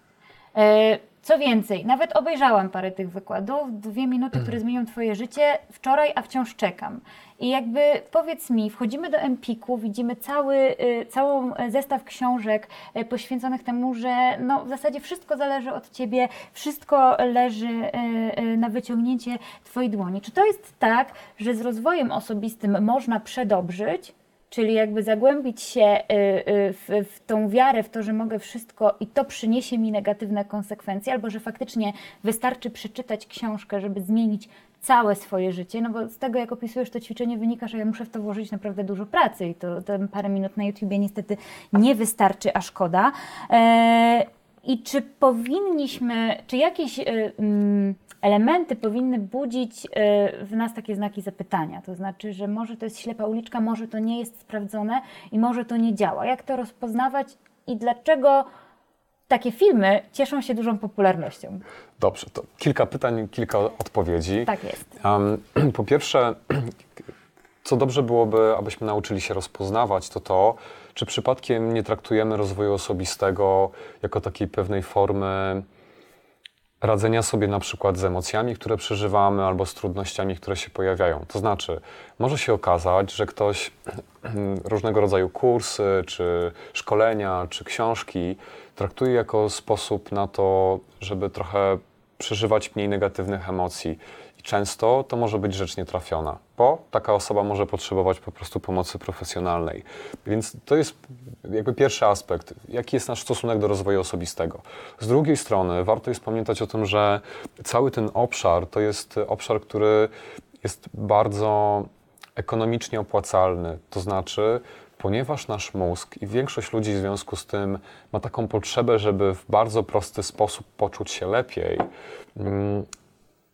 Co więcej, nawet obejrzałam parę tych wykładów, dwie minuty, które zmienią Twoje życie wczoraj, a wciąż czekam. I jakby powiedz mi, wchodzimy do Empiku, widzimy cały, y, całą zestaw książek y, poświęconych temu, że no, w zasadzie wszystko zależy od Ciebie, wszystko leży y, y, na wyciągnięcie Twojej dłoni. Czy to jest tak, że z rozwojem osobistym można przedobrzyć, Czyli jakby zagłębić się y, y, w, w tą wiarę, w to, że mogę wszystko i to przyniesie mi negatywne konsekwencje, albo że faktycznie wystarczy przeczytać książkę, żeby zmienić całe swoje życie, no bo z tego, jak opisujesz to ćwiczenie, wynika, że ja muszę w to włożyć naprawdę dużo pracy i to, to parę minut na YouTubie niestety nie wystarczy, a szkoda. E, I czy powinniśmy, czy jakieś y, mm, elementy powinny budzić y, w nas takie znaki zapytania? To znaczy, że może to jest ślepa uliczka, może to nie jest sprawdzone i może to nie działa. Jak to rozpoznawać i dlaczego takie filmy cieszą się dużą popularnością? Dobrze, to kilka pytań, kilka odpowiedzi. Tak jest. Um, po pierwsze, co dobrze byłoby, abyśmy nauczyli się rozpoznawać, to to, czy przypadkiem nie traktujemy rozwoju osobistego jako takiej pewnej formy radzenia sobie na przykład z emocjami, które przeżywamy, albo z trudnościami, które się pojawiają. To znaczy, może się okazać, że ktoś różnego rodzaju kursy, czy szkolenia, czy książki traktuje jako sposób na to, żeby trochę przeżywać mniej negatywnych emocji. Często to może być rzecz nietrafiona, bo taka osoba może potrzebować po prostu pomocy profesjonalnej. Więc to jest jakby pierwszy aspekt, jaki jest nasz stosunek do rozwoju osobistego. Z drugiej strony warto jest pamiętać o tym, że cały ten obszar to jest obszar, który jest bardzo ekonomicznie opłacalny. To znaczy, ponieważ nasz mózg i większość ludzi w związku z tym ma taką potrzebę, żeby w bardzo prosty sposób poczuć się lepiej, mm,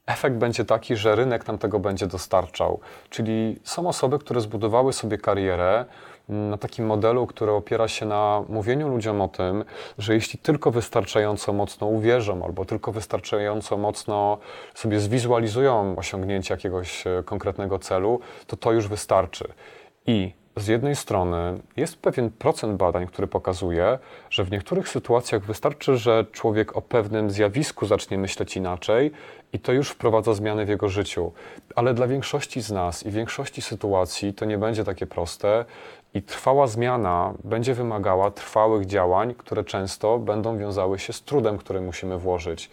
efekt będzie taki, że rynek nam tego będzie dostarczał. Czyli są osoby, które zbudowały sobie karierę mm, na takim modelu, który opiera się na mówieniu ludziom o tym, że jeśli tylko wystarczająco mocno uwierzą, albo tylko wystarczająco mocno sobie zwizualizują osiągnięcie jakiegoś e, konkretnego celu, to to już wystarczy. I z jednej strony jest pewien procent badań, który pokazuje, że w niektórych sytuacjach wystarczy, że człowiek o pewnym zjawisku zacznie myśleć inaczej i to już wprowadza zmiany w jego życiu. Ale dla większości z nas i większości sytuacji to nie będzie takie proste i trwała zmiana będzie wymagała trwałych działań, które często będą wiązały się z trudem, który musimy włożyć.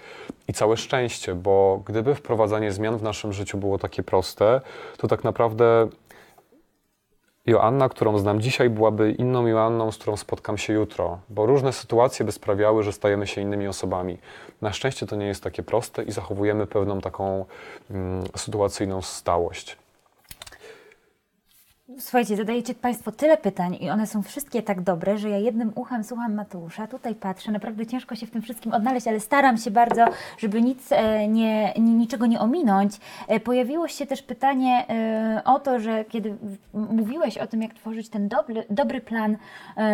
I całe szczęście, bo gdyby wprowadzanie zmian w naszym życiu było takie proste, to tak naprawdę Joanna, którą znam dzisiaj, byłaby inną Joanną, z którą spotkam się jutro, bo różne sytuacje by sprawiały, że stajemy się innymi osobami. Na szczęście to nie jest takie proste i zachowujemy pewną taką mm, sytuacyjną stałość. Słuchajcie, zadajecie Państwo tyle pytań i one są wszystkie tak dobre, że ja jednym uchem słucham Mateusza, tutaj patrzę, naprawdę ciężko się w tym wszystkim odnaleźć, ale staram się bardzo, żeby nic, e, nie, niczego nie ominąć. E, pojawiło się też pytanie e, o to, że kiedy mówiłeś o tym, jak tworzyć ten dobry, dobry plan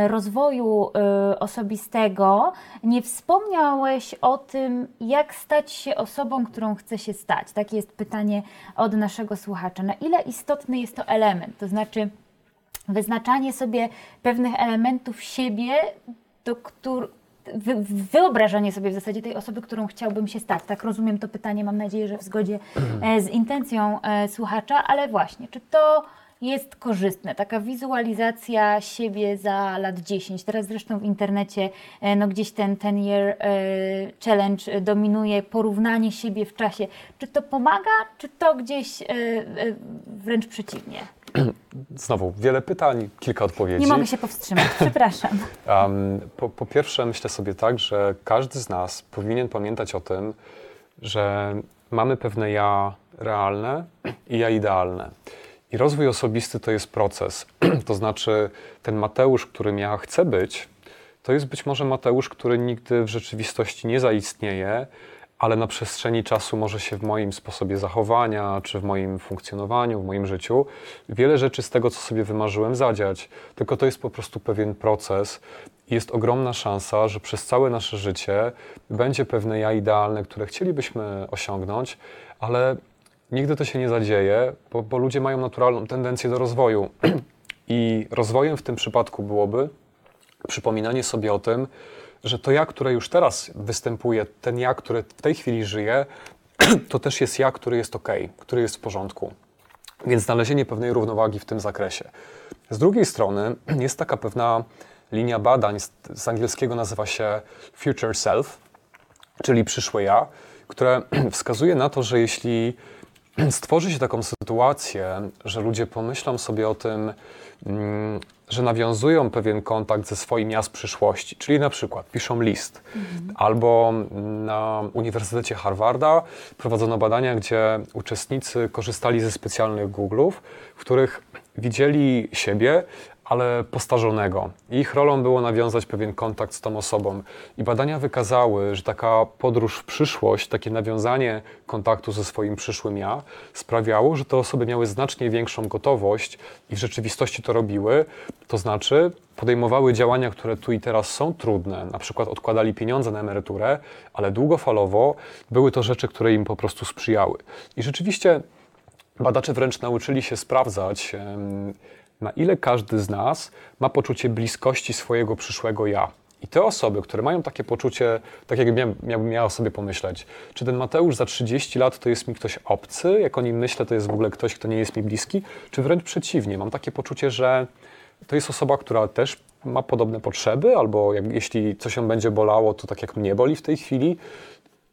rozwoju osobistego, nie wspomniałeś o tym, jak stać się osobą, którą chce się stać. Takie jest pytanie od naszego słuchacza. Na ile istotny jest to element? To znaczy, znaczy wyznaczanie sobie pewnych elementów siebie, do których wyobrażanie sobie w zasadzie tej osoby, którą chciałbym się stać. Tak rozumiem to pytanie, mam nadzieję, że w zgodzie e, z intencją e, słuchacza, ale właśnie, czy to jest korzystne, taka wizualizacja siebie za lat 10. Teraz zresztą w internecie e, no gdzieś ten ten year challenge dominuje, porównanie siebie w czasie. Czy to pomaga, czy to gdzieś wręcz przeciwnie? Znowu, wiele pytań, kilka odpowiedzi. Nie mogę się powstrzymać, przepraszam. Um, po, po pierwsze, myślę sobie tak, że każdy z nas powinien pamiętać o tym, że mamy pewne ja realne i ja idealne. I rozwój osobisty to jest proces. to znaczy, ten Mateusz, którym ja chcę być, to jest być może Mateusz, który nigdy w rzeczywistości nie zaistnieje, ale na przestrzeni czasu może się w moim sposobie zachowania, czy w moim funkcjonowaniu, w moim życiu, wiele rzeczy z tego, co sobie wymarzyłem, zadziać. Tylko to jest po prostu pewien proces jest ogromna szansa, że przez całe nasze życie będzie pewne ja idealne, które chcielibyśmy osiągnąć, ale nigdy to się nie zadzieje, bo, bo ludzie mają naturalną tendencję do rozwoju. I rozwojem w tym przypadku byłoby przypominanie sobie o tym, że to ja, które już teraz występuje, ten ja, który w tej chwili żyje, to też jest ja, który jest ok, który jest w porządku. Więc znalezienie pewnej równowagi w tym zakresie. Z drugiej strony jest taka pewna linia badań, z, angielskiego nazywa się Future Self, czyli przyszłe ja, które wskazuje na to, że jeśli stworzy się taką sytuację, że ludzie pomyślą sobie o tym, mm, że nawiązują pewien kontakt ze swoim ja z przyszłości, czyli na przykład piszą list, mhm. albo na Uniwersytecie Harvarda prowadzono badania, gdzie uczestnicy korzystali ze specjalnych Google'ów, w których widzieli siebie, ale postarzonego. Ich rolą było nawiązać pewien kontakt z tą osobą. I badania wykazały, że taka podróż w przyszłość, takie nawiązanie kontaktu ze swoim przyszłym ja sprawiało, że te osoby miały znacznie większą gotowość i w rzeczywistości to robiły. To znaczy podejmowały działania, które tu i teraz są trudne, na przykład odkładali pieniądze na emeryturę, ale długofalowo były to rzeczy, które im po prostu sprzyjały. I rzeczywiście badacze wręcz nauczyli się sprawdzać, na ile każdy z nas ma poczucie bliskości swojego przyszłego ja. I te osoby, które mają takie poczucie, tak jak miałbym miał, miała sobie pomyśleć, czy ten Mateusz za 30 lat to jest mi ktoś obcy, jak o nim myślę, to jest w ogóle ktoś, kto nie jest mi bliski, czy wręcz przeciwnie, mam takie poczucie, że to jest osoba, która też ma podobne potrzeby, albo jak, jeśli coś ją będzie bolało, to tak jak mnie boli w tej chwili,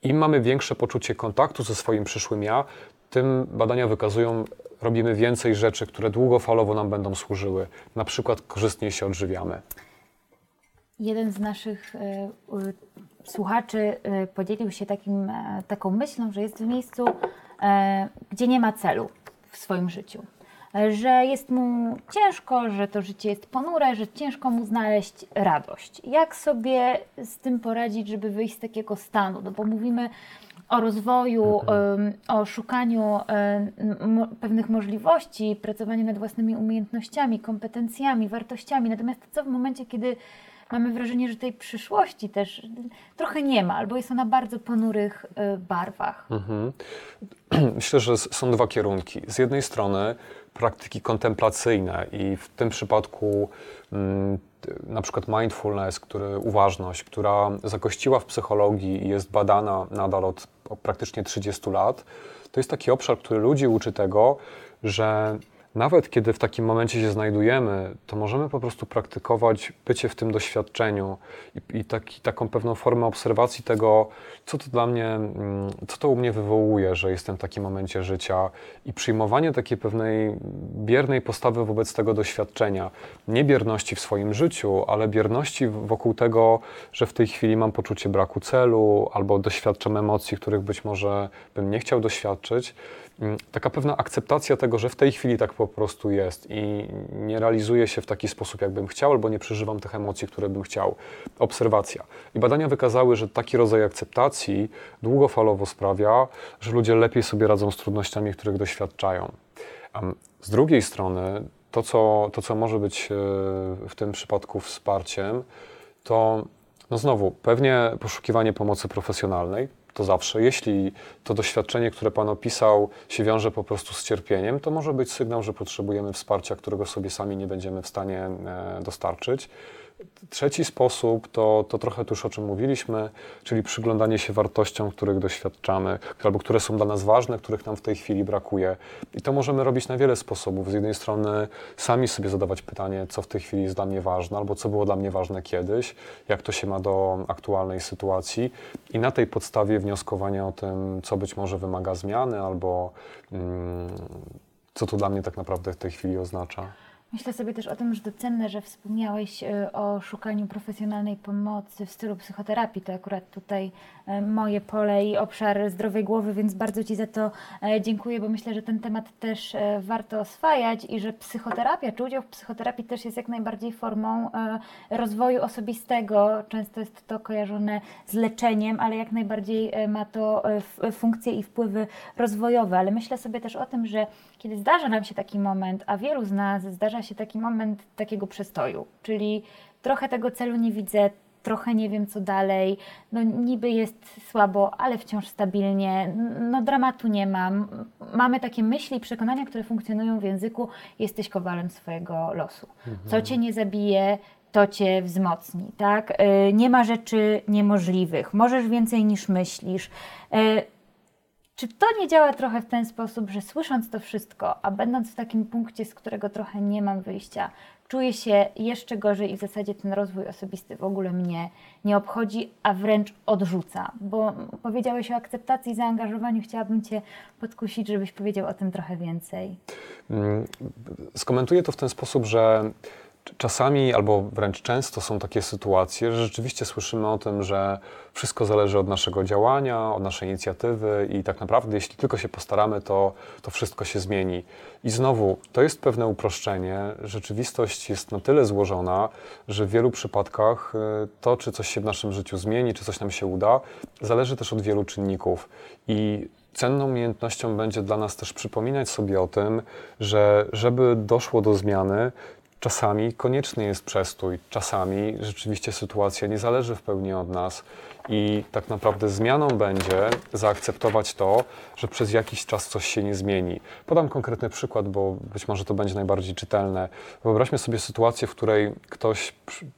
i mamy większe poczucie kontaktu ze swoim przyszłym ja, tym badania wykazują, robimy więcej rzeczy, które długofalowo nam będą służyły. Na przykład korzystniej się odżywiamy. Jeden z naszych y, słuchaczy y, podzielił się takim, taką myślą, że jest w miejscu, gdzie nie ma celu w swoim życiu. Że jest mu ciężko, że to życie jest ponure, że ciężko mu znaleźć radość. Jak sobie z tym poradzić, żeby wyjść z takiego stanu? No bo mówimy o rozwoju, mhm. o szukaniu pewnych możliwości, pracowaniu nad własnymi umiejętnościami, kompetencjami, wartościami. Natomiast co w momencie, kiedy mamy wrażenie, że tej przyszłości też trochę nie ma, albo jest ona bardzo ponurych y, barwach. Mhm. Myślę, że są dwa kierunki. Z jednej strony praktyki kontemplacyjne i w tym przypadku mm, na przykład mindfulness, który, uważność, która zakościła w psychologii i jest badana nadal od, praktycznie 30 lat, to jest taki obszar, który ludzi uczy tego, że nawet kiedy w takim momencie się znajdujemy, to możemy po prostu praktykować bycie w tym doświadczeniu i, i taki, taką pewną formę obserwacji tego, co to dla mnie, mm, co to u mnie wywołuje, że jestem w takim momencie życia i przyjmowanie takiej pewnej biernej postawy wobec tego doświadczenia. Nie bierności w swoim życiu, ale bierności wokół tego, że w tej chwili mam poczucie braku celu albo doświadczam emocji, których być może bym nie chciał doświadczyć taka pewna akceptacja tego, że w tej chwili tak po prostu jest i nie realizuję się w taki sposób, jakbym chciał, albo nie przeżywam tych emocji, które bym chciał. Obserwacja. I badania wykazały, że taki rodzaj akceptacji długofalowo sprawia, że ludzie lepiej sobie radzą z trudnościami, których doświadczają. Z drugiej strony, to co, to, co może być e, w tym przypadku wsparciem, to no znowu, pewnie poszukiwanie pomocy profesjonalnej, to zawsze. Jeśli to doświadczenie, które Pan opisał, się wiąże po prostu z cierpieniem, to może być sygnał, że potrzebujemy wsparcia, którego sobie sami nie będziemy w stanie e, dostarczyć. Trzeci sposób to, to trochę już o czym mówiliśmy, czyli przyglądanie się wartościom, których doświadczamy, albo które są dla nas ważne, których nam w tej chwili brakuje. I to możemy robić na wiele sposobów. Z jednej strony sami sobie zadawać pytanie, co w tej chwili jest dla mnie ważne, albo co było dla mnie ważne kiedyś, jak to się ma do aktualnej sytuacji, i na tej podstawie wnioskowanie o tym, co być może wymaga zmiany, albo mm, co to dla mnie tak naprawdę w tej chwili oznacza. Myślę sobie też o tym, że to cenne, że wspomniałeś e, o szukaniu profesjonalnej pomocy w stylu psychoterapii. To akurat tutaj moje pole i obszar zdrowej głowy, więc bardzo Ci za to e, dziękuję, bo myślę, że ten temat też warto oswajać i że psychoterapia, czy udział w psychoterapii też jest jak najbardziej formą rozwoju osobistego. Często jest to kojarzone z leczeniem, ale jak najbardziej ma to funkcje i wpływy rozwojowe. Ale myślę sobie też o tym, że kiedy zdarza nam się taki moment, a wielu z nas zdarza się taki moment takiego przestoju, czyli trochę tego celu nie widzę, trochę nie wiem co dalej, no niby jest słabo, ale wciąż stabilnie, no dramatu nie mam. Mamy takie myśli i przekonania, które funkcjonują w języku, jesteś kowalem swojego losu. Mhm. Co cię nie zabije, to cię wzmocni, tak? Y, nie ma rzeczy niemożliwych, możesz więcej niż myślisz. Y, czy to nie działa trochę w ten sposób, że słysząc to wszystko, a będąc w takim punkcie, z którego trochę nie mam wyjścia, czuję się jeszcze gorzej i w zasadzie ten rozwój osobisty w ogóle mnie nie obchodzi, a wręcz odrzuca? Bo powiedziałeś o akceptacji i zaangażowaniu, chciałabym Cię podkusić, żebyś powiedział o tym trochę więcej. Mm, skomentuję to w ten sposób, że Czasami albo wręcz często są takie sytuacje, że rzeczywiście słyszymy o tym, że wszystko zależy od naszego działania, od naszej inicjatywy i tak naprawdę, jeśli tylko się postaramy, to, to wszystko się zmieni. I znowu, to jest pewne uproszczenie. Rzeczywistość jest na tyle złożona, że w wielu przypadkach y, to, czy coś się w naszym życiu zmieni, czy coś nam się uda, zależy też od wielu czynników. I cenną umiejętnością będzie dla nas też przypominać sobie o tym, że żeby doszło do zmiany, Czasami konieczny jest przestój, czasami rzeczywiście sytuacja nie zależy w pełni od nas i tak naprawdę zmianą będzie zaakceptować to, że przez jakiś czas coś się nie zmieni. Podam konkretny przykład, bo być może to będzie najbardziej czytelne. Wyobraźmy sobie sytuację, w której ktoś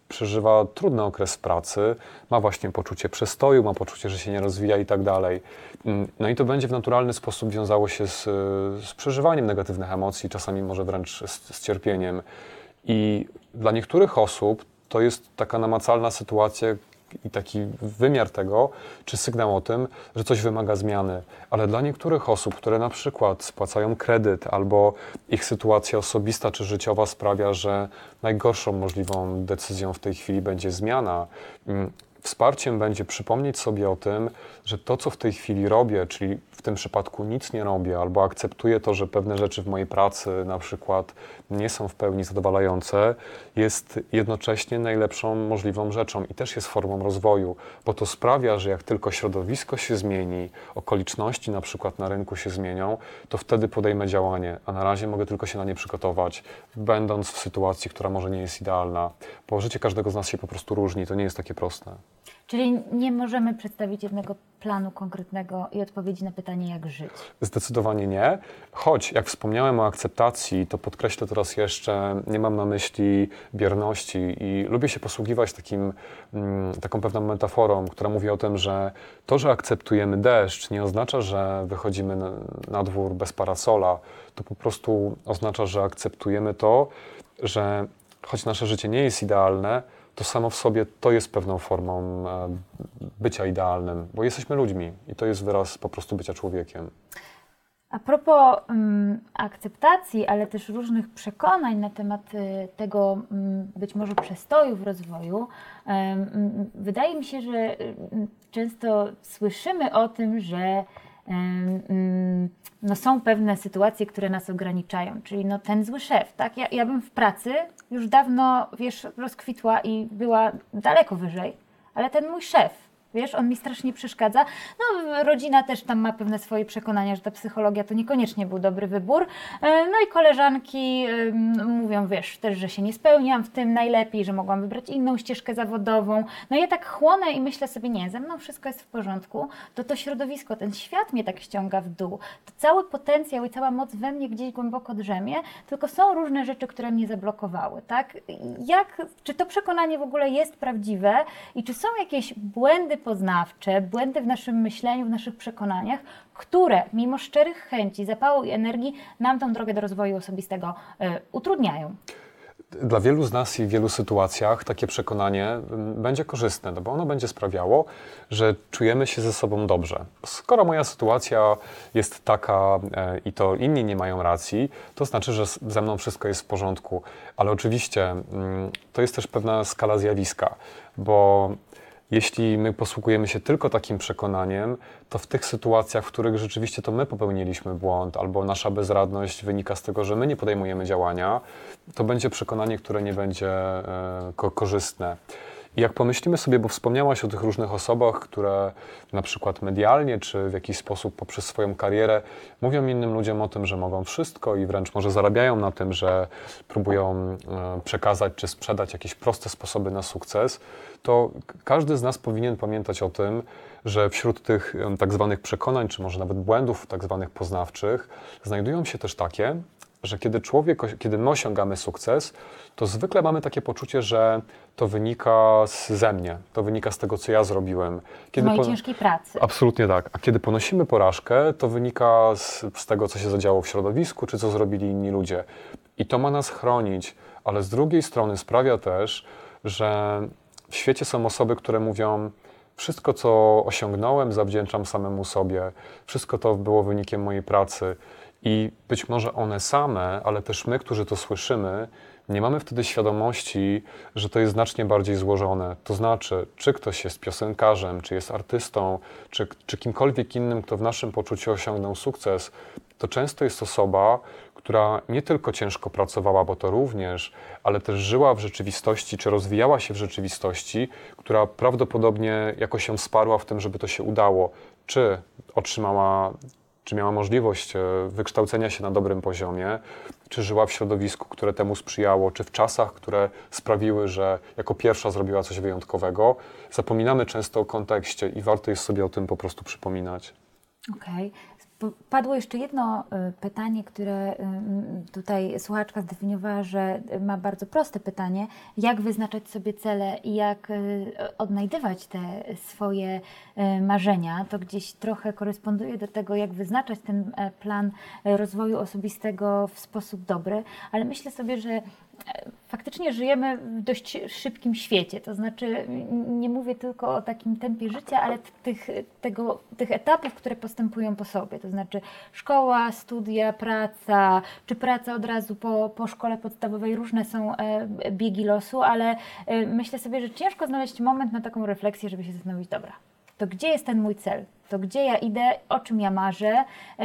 przeżywa trudny okres pracy, ma właśnie poczucie przestoju, ma poczucie, że się nie rozwija i tak dalej. Mm, no i to będzie w naturalny sposób wiązało się z, z przeżywaniem negatywnych emocji, czasami może wręcz z, z cierpieniem. I dla niektórych osób to jest taka namacalna sytuacja i taki wymiar tego, czy sygnał o tym, że coś wymaga zmiany. Ale dla niektórych osób, które na przykład spłacają kredyt albo ich sytuacja osobista czy życiowa sprawia, że najgorszą możliwą decyzją w tej chwili będzie zmiana, mm, wsparciem będzie przypomnieć sobie o tym, że to, co w tej chwili robię, czyli w tym przypadku nic nie robię, albo akceptuję to, że pewne rzeczy w mojej pracy na przykład nie są w pełni zadowalające, jest jednocześnie najlepszą możliwą rzeczą i też jest formą rozwoju, bo to sprawia, że jak tylko środowisko się zmieni, okoliczności na przykład na rynku się zmienią, to wtedy podejmę działanie, a na razie mogę tylko się na nie przygotować, będąc w sytuacji, która może nie jest idealna, bo życie każdego z nas się po prostu różni, to nie jest takie proste. Czyli nie możemy przedstawić jednego planu konkretnego i odpowiedzi na pytanie, jak żyć. Zdecydowanie nie. Choć, jak wspomniałem o akceptacji, to podkreślę teraz jeszcze, nie mam na myśli bierności i lubię się posługiwać takim, mm, taką pewną metaforą, która mówi o tym, że to, że akceptujemy deszcz, nie oznacza, że wychodzimy na, na dwór bez parasola. To po prostu oznacza, że akceptujemy to, że choć nasze życie nie jest idealne, to samo w sobie to jest pewną formą e, bycia idealnym, bo jesteśmy ludźmi i to jest wyraz po prostu bycia człowiekiem. A propos um, akceptacji, ale też różnych przekonań na temat y, tego um, być może przestoju w rozwoju, um, wydaje mi się, że często słyszymy o tym, że no są pewne sytuacje, które nas ograniczają, czyli no ten zły szef, tak? Ja, ja bym w pracy już dawno, wiesz, rozkwitła i była daleko wyżej, ale ten mój szef, wiesz, on mi strasznie przeszkadza. No, rodzina też tam ma pewne swoje przekonania, że ta psychologia to niekoniecznie był dobry wybór. E, no i koleżanki mówią, wiesz, też, że się nie spełniam w tym najlepiej, że mogłam wybrać inną ścieżkę zawodową. No ja tak chłonę i myślę sobie, nie, ze mną wszystko jest w porządku, to to środowisko, ten świat mnie tak ściąga w dół. To cały potencjał i cała moc we mnie gdzieś głęboko drzemie, tylko są różne rzeczy, które mnie zablokowały, tak? Jak, czy to przekonanie w ogóle jest prawdziwe i czy są jakieś błędy poznawcze, błędy w naszym myśleniu, w naszych przekonaniach, które mimo szczerych chęci, zapału i energii nam tą drogę do rozwoju osobistego y, utrudniają. Dla wielu z nas i w wielu sytuacjach takie przekonanie będzie korzystne, no bo ono będzie sprawiało, że czujemy się ze sobą dobrze. Skoro moja sytuacja jest taka e, i to inni nie mają racji, to znaczy, że ze mną wszystko jest w porządku. Ale oczywiście to jest też pewna skala zjawiska, bo jeśli my posługujemy się tylko takim przekonaniem, to w tych sytuacjach, w których rzeczywiście to my popełniliśmy błąd, albo nasza bezradność wynika z tego, że my nie podejmujemy działania, to będzie przekonanie, które nie będzie e, korzystne. Jak pomyślimy sobie, bo wspomniałaś o tych różnych osobach, które na przykład medialnie czy w jakiś sposób poprzez swoją karierę mówią innym ludziom o tym, że mogą wszystko i wręcz może zarabiają na tym, że próbują e, przekazać czy sprzedać jakieś proste sposoby na sukces, to każdy z nas powinien pamiętać o tym, że wśród tych tak zwanych przekonań, czy może nawet błędów tak zwanych poznawczych, znajdują się też takie, że kiedy człowiek, kiedy my osiągamy sukces, to zwykle mamy takie poczucie, że to wynika ze mnie, to wynika z tego, co ja zrobiłem. Kiedy z mojej ciężkiej pracy. Absolutnie tak. A kiedy ponosimy porażkę, to wynika z, z tego, co się zadziało w środowisku, czy co zrobili inni ludzie. I to ma nas chronić, ale z drugiej strony sprawia też, że w świecie są osoby, które mówią, wszystko, co osiągnąłem, zawdzięczam samemu sobie. Wszystko to było wynikiem mojej pracy. I być może one same, ale też my, którzy to słyszymy, nie mamy wtedy świadomości, że to jest znacznie bardziej złożone. To znaczy, czy ktoś jest piosenkarzem, czy jest artystą, czy, czy kimkolwiek innym, kto w naszym poczuciu osiągnął sukces, to często jest osoba, która nie tylko ciężko pracowała, bo to również, ale też żyła w rzeczywistości, czy rozwijała się w rzeczywistości, która prawdopodobnie jakoś się wsparła w tym, żeby to się udało. Czy otrzymała czy miała możliwość e, wykształcenia się na dobrym poziomie, czy żyła w środowisku, które temu sprzyjało, czy w czasach, które sprawiły, że jako pierwsza zrobiła coś wyjątkowego. Zapominamy często o kontekście i warto jest sobie o tym po prostu przypominać. Okej. Okay. Padło jeszcze jedno y, pytanie, które y, tutaj słuchaczka zdefiniowała, że ma bardzo proste pytanie. Jak wyznaczać sobie cele i jak y, odnajdywać te swoje marzenia? To gdzieś trochę koresponduje do tego, jak wyznaczać ten plan rozwoju osobistego w sposób dobry, ale myślę sobie, że faktycznie żyjemy w dość szybkim świecie. To znaczy, nie mówię tylko o takim tempie życia, ale tych, tego, tych etapów, które postępują po sobie. To znaczy szkoła, studia, praca, czy praca od razu po, po szkole podstawowej. Różne są e, biegi losu, ale e, myślę sobie, że ciężko znaleźć moment na taką refleksję, żeby się zastanowić, dobra, to gdzie jest ten mój cel? To gdzie ja idę, o czym ja marzę? E,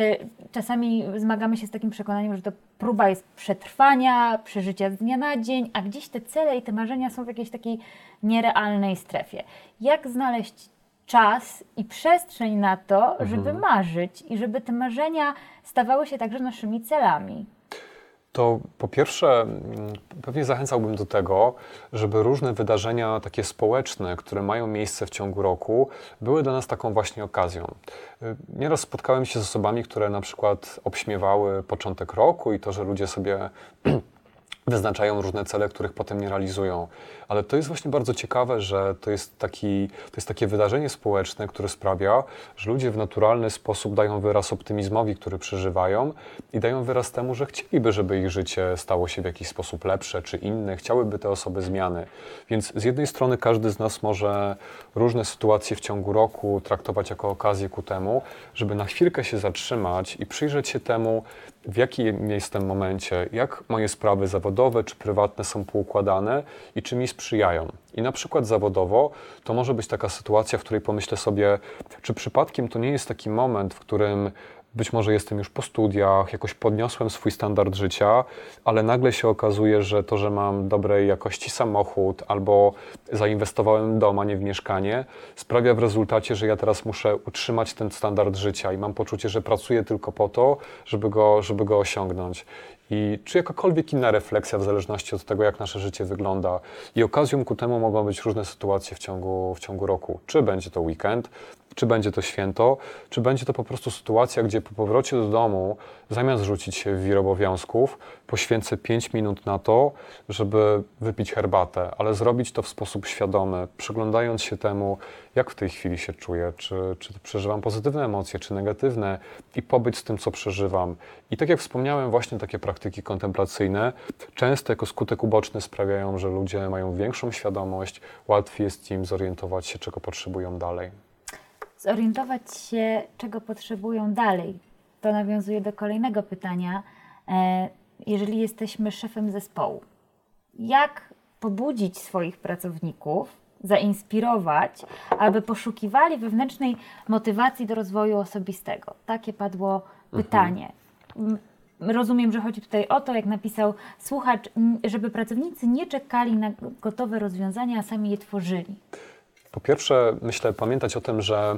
czasami zmagamy się z takim przekonaniem, że to próba jest przetrwania, przeżycia z dnia na dzień, a gdzieś te cele i te marzenia są w jakiejś takiej nierealnej strefie. Jak znaleźć czas i przestrzeń na to, żeby mhm. marzyć i żeby te marzenia stawały się także naszymi celami? To po pierwsze mm, pewnie zachęcałbym do tego, żeby różne wydarzenia takie społeczne, które mają miejsce w ciągu roku, były dla nas taką właśnie okazją. Y, nieraz spotkałem się z osobami, które na przykład obśmiewały początek roku i to, że ludzie sobie wyznaczają różne cele, których potem nie realizują. Ale to jest właśnie bardzo ciekawe, że to jest, taki, to jest takie wydarzenie społeczne, które sprawia, że ludzie w naturalny sposób dają wyraz optymizmowi, który przeżywają i dają wyraz temu, że chcieliby, żeby ich życie stało się w jakiś sposób lepsze czy inne, chciałyby te osoby zmiany. Więc z jednej strony każdy z nas może różne sytuacje w ciągu roku traktować jako okazję ku temu, żeby na chwilkę się zatrzymać i przyjrzeć się temu, w jakim jestem momencie, jak moje sprawy zawodowe czy prywatne są poukładane i czy mi sprzyjają. I na przykład zawodowo to może być taka sytuacja, w której pomyślę sobie, czy przypadkiem to nie jest taki moment, w którym być może jestem już po studiach, jakoś podniosłem swój standard życia, ale nagle się okazuje, że to, że mam dobrej jakości samochód albo zainwestowałem w dom, a nie w mieszkanie, sprawia w rezultacie, że ja teraz muszę utrzymać ten standard życia i mam poczucie, że pracuję tylko po to, żeby go, żeby go osiągnąć. I czy jakakolwiek inna refleksja, w zależności od tego, jak nasze życie wygląda. I okazją ku temu mogą być różne sytuacje w ciągu, w ciągu roku. Czy będzie to weekend, czy będzie to święto, czy będzie to po prostu sytuacja, gdzie po powrocie do domu, zamiast rzucić się w wir obowiązków, poświęcę 5 minut na to, żeby wypić herbatę, ale zrobić to w sposób świadomy, przyglądając się temu, jak w tej chwili się czuję, czy, czy przeżywam pozytywne emocje, czy negatywne i pobyć z tym, co przeżywam. I tak jak wspomniałem, właśnie takie praktyki kontemplacyjne często jako skutek uboczny sprawiają, że ludzie mają większą świadomość, łatwiej jest im zorientować się, czego potrzebują dalej zorientować się, czego potrzebują dalej. To nawiązuje do kolejnego pytania. E, jeżeli jesteśmy szefem zespołu, jak pobudzić swoich pracowników, zainspirować, aby poszukiwali wewnętrznej motywacji do rozwoju osobistego? Takie padło mhm. pytanie. Rozumiem, że chodzi tutaj o to, jak napisał słuchacz, żeby pracownicy nie czekali na gotowe rozwiązania, a sami je tworzyli. Po pierwsze, myślę pamiętać o tym, że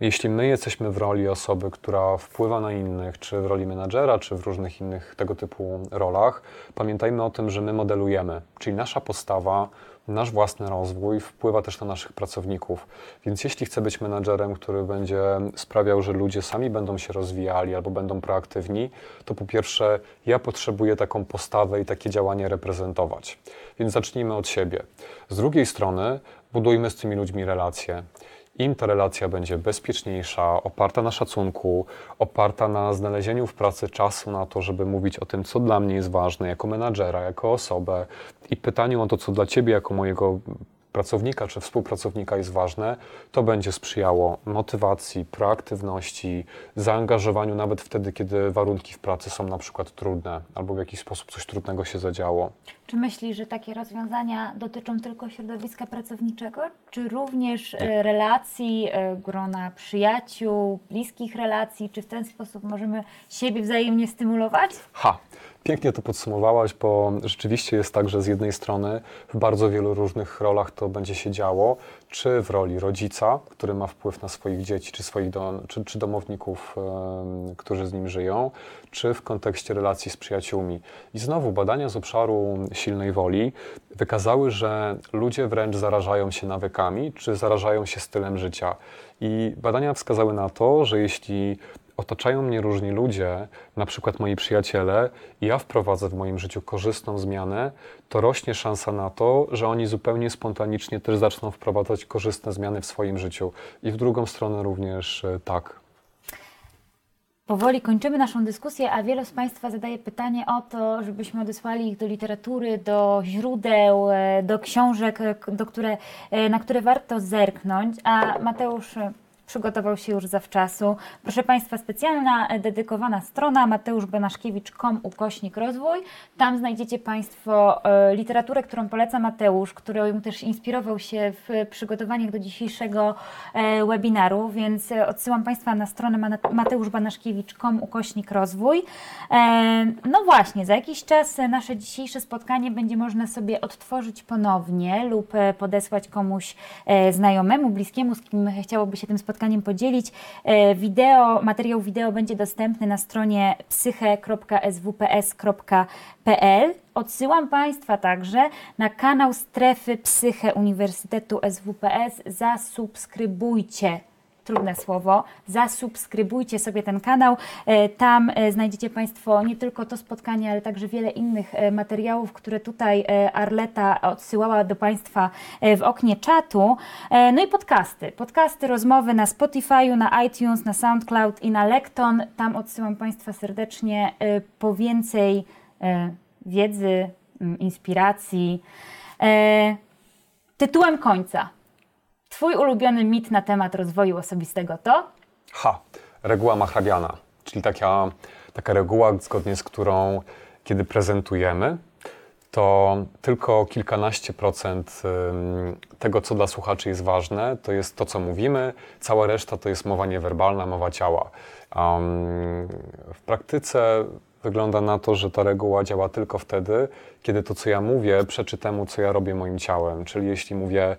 jeśli my jesteśmy w roli osoby, która wpływa na innych, czy w roli menadżera, czy w różnych innych tego typu rolach, pamiętajmy o tym, że my modelujemy, czyli nasza postawa, nasz własny rozwój wpływa też na naszych pracowników. Więc jeśli chcę być menadżerem, który będzie sprawiał, że ludzie sami będą się rozwijali albo będą proaktywni, to po pierwsze ja potrzebuję taką postawę i takie działanie reprezentować. Więc zacznijmy od siebie. Z drugiej strony budujmy z tymi ludźmi relacje. Im ta relacja będzie bezpieczniejsza, oparta na szacunku, oparta na znalezieniu w pracy czasu na to, żeby mówić o tym, co dla mnie jest ważne jako menadżera, jako osobę i pytaniu o to, co dla ciebie jako mojego pracownika czy współpracownika jest ważne, to będzie sprzyjało motywacji, proaktywności, zaangażowaniu nawet wtedy, kiedy warunki w pracy są na przykład trudne albo w jakiś sposób coś trudnego się zadziało. Czy myślisz, że takie rozwiązania dotyczą tylko środowiska pracowniczego, czy również Nie. relacji, e, grona przyjaciół, bliskich relacji? Czy w ten sposób możemy siebie wzajemnie stymulować? Ha! Pięknie to podsumowałaś, bo rzeczywiście jest tak, że z jednej strony w bardzo wielu różnych rolach to będzie się działo, czy w roli rodzica, który ma wpływ na swoich dzieci, czy swoich do, czy, czy domowników, y, którzy z nim żyją, czy w kontekście relacji z przyjaciółmi. I znowu badania z obszaru silnej woli wykazały, że ludzie wręcz zarażają się nawykami, czy zarażają się stylem życia. I badania wskazały na to, że jeśli otaczają mnie różni ludzie, na przykład moi przyjaciele, i ja wprowadzę w moim życiu korzystną zmianę, to rośnie szansa na to, że oni zupełnie spontanicznie też zaczną wprowadzać korzystne zmiany w swoim życiu. I w drugą stronę również e, tak. Powoli kończymy naszą dyskusję, a wielu z Państwa zadaje pytanie o to, żebyśmy odesłali ich do literatury, do źródeł, e, do książek, e, do które, na które warto zerknąć. A Mateusz przygotował się już zawczasu. Proszę Państwa, specjalna e, dedykowana strona mateuszbanaszkiewicz.com ukośnik rozwój. Tam znajdziecie Państwo e, literaturę, którą poleca Mateusz, którą też inspirował się w przygotowaniach do dzisiejszego e, webinaru, więc odsyłam Państwa na stronę mateuszbanaszkiewicz.com ukośnik rozwój. No właśnie, za jakiś czas nasze dzisiejsze spotkanie będzie można sobie odtworzyć ponownie lub podesłać komuś znajomemu, bliskiemu, z kim chciałoby się tym spotkaniem podzielić. E, Wideo, materiał wideo będzie dostępny na stronie psyche.swps.pl. Odsyłam Państwa także na kanał Strefy Psyche Uniwersytetu SWPS. Zasubskrybujcie trudne słowo, zasubskrybujcie sobie ten kanał. E, Tam e, znajdziecie Państwo nie tylko to spotkanie, ale także wiele innych e, materiałów, które tutaj Arleta odsyłała do Państwa w oknie czatu. No i podcasty. Podcasty, rozmowy na Spotify'u, na iTunes, na SoundCloud i na Lekton. Tam odsyłam Państwa serdecznie po więcej wiedzy, inspiracji. Tytułem końca. Twój ulubiony mit na temat rozwoju osobistego to? Ha, reguła mahrabiana, czyli taka, taka reguła, zgodnie z którą kiedy prezentujemy, to tylko kilkanaście procent tego, co dla słuchaczy jest ważne, to jest to, co mówimy, cała reszta to jest mowa niewerbalna, mowa ciała. Um, w praktyce wygląda na to, że ta reguła działa tylko wtedy, kiedy to, co ja mówię, przeczy temu, co ja robię moim ciałem. Czyli jeśli mówię,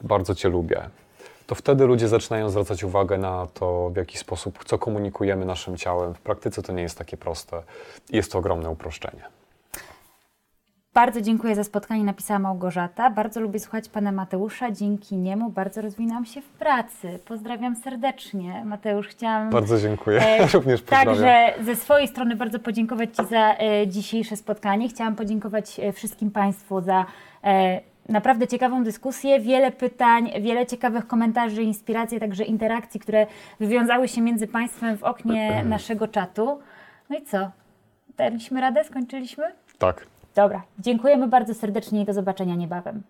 bardzo Cię lubię, to wtedy ludzie zaczynają zwracać uwagę na to, w jaki sposób, co komunikujemy naszym ciałem. W praktyce to nie jest takie proste. Jest to ogromne uproszczenie. Bardzo dziękuję za spotkanie, napisała Małgorzata. Bardzo lubię słuchać pana Mateusza. Dzięki niemu bardzo rozwinęłam się w pracy. Pozdrawiam serdecznie. Mateusz, chciałam Bardzo dziękuję. E, Również pozdrawiam. Także ze swojej strony bardzo podziękować Ci za e, dzisiejsze spotkanie. Chciałam podziękować e, wszystkim Państwu za e, naprawdę ciekawą dyskusję, wiele pytań, wiele ciekawych komentarzy, inspiracji, także interakcji, które wywiązały się między Państwem w oknie naszego czatu. No i co? Daliśmy radę? Skończyliśmy? Tak. Dobra. Dziękujemy bardzo serdecznie i do zobaczenia niebawem.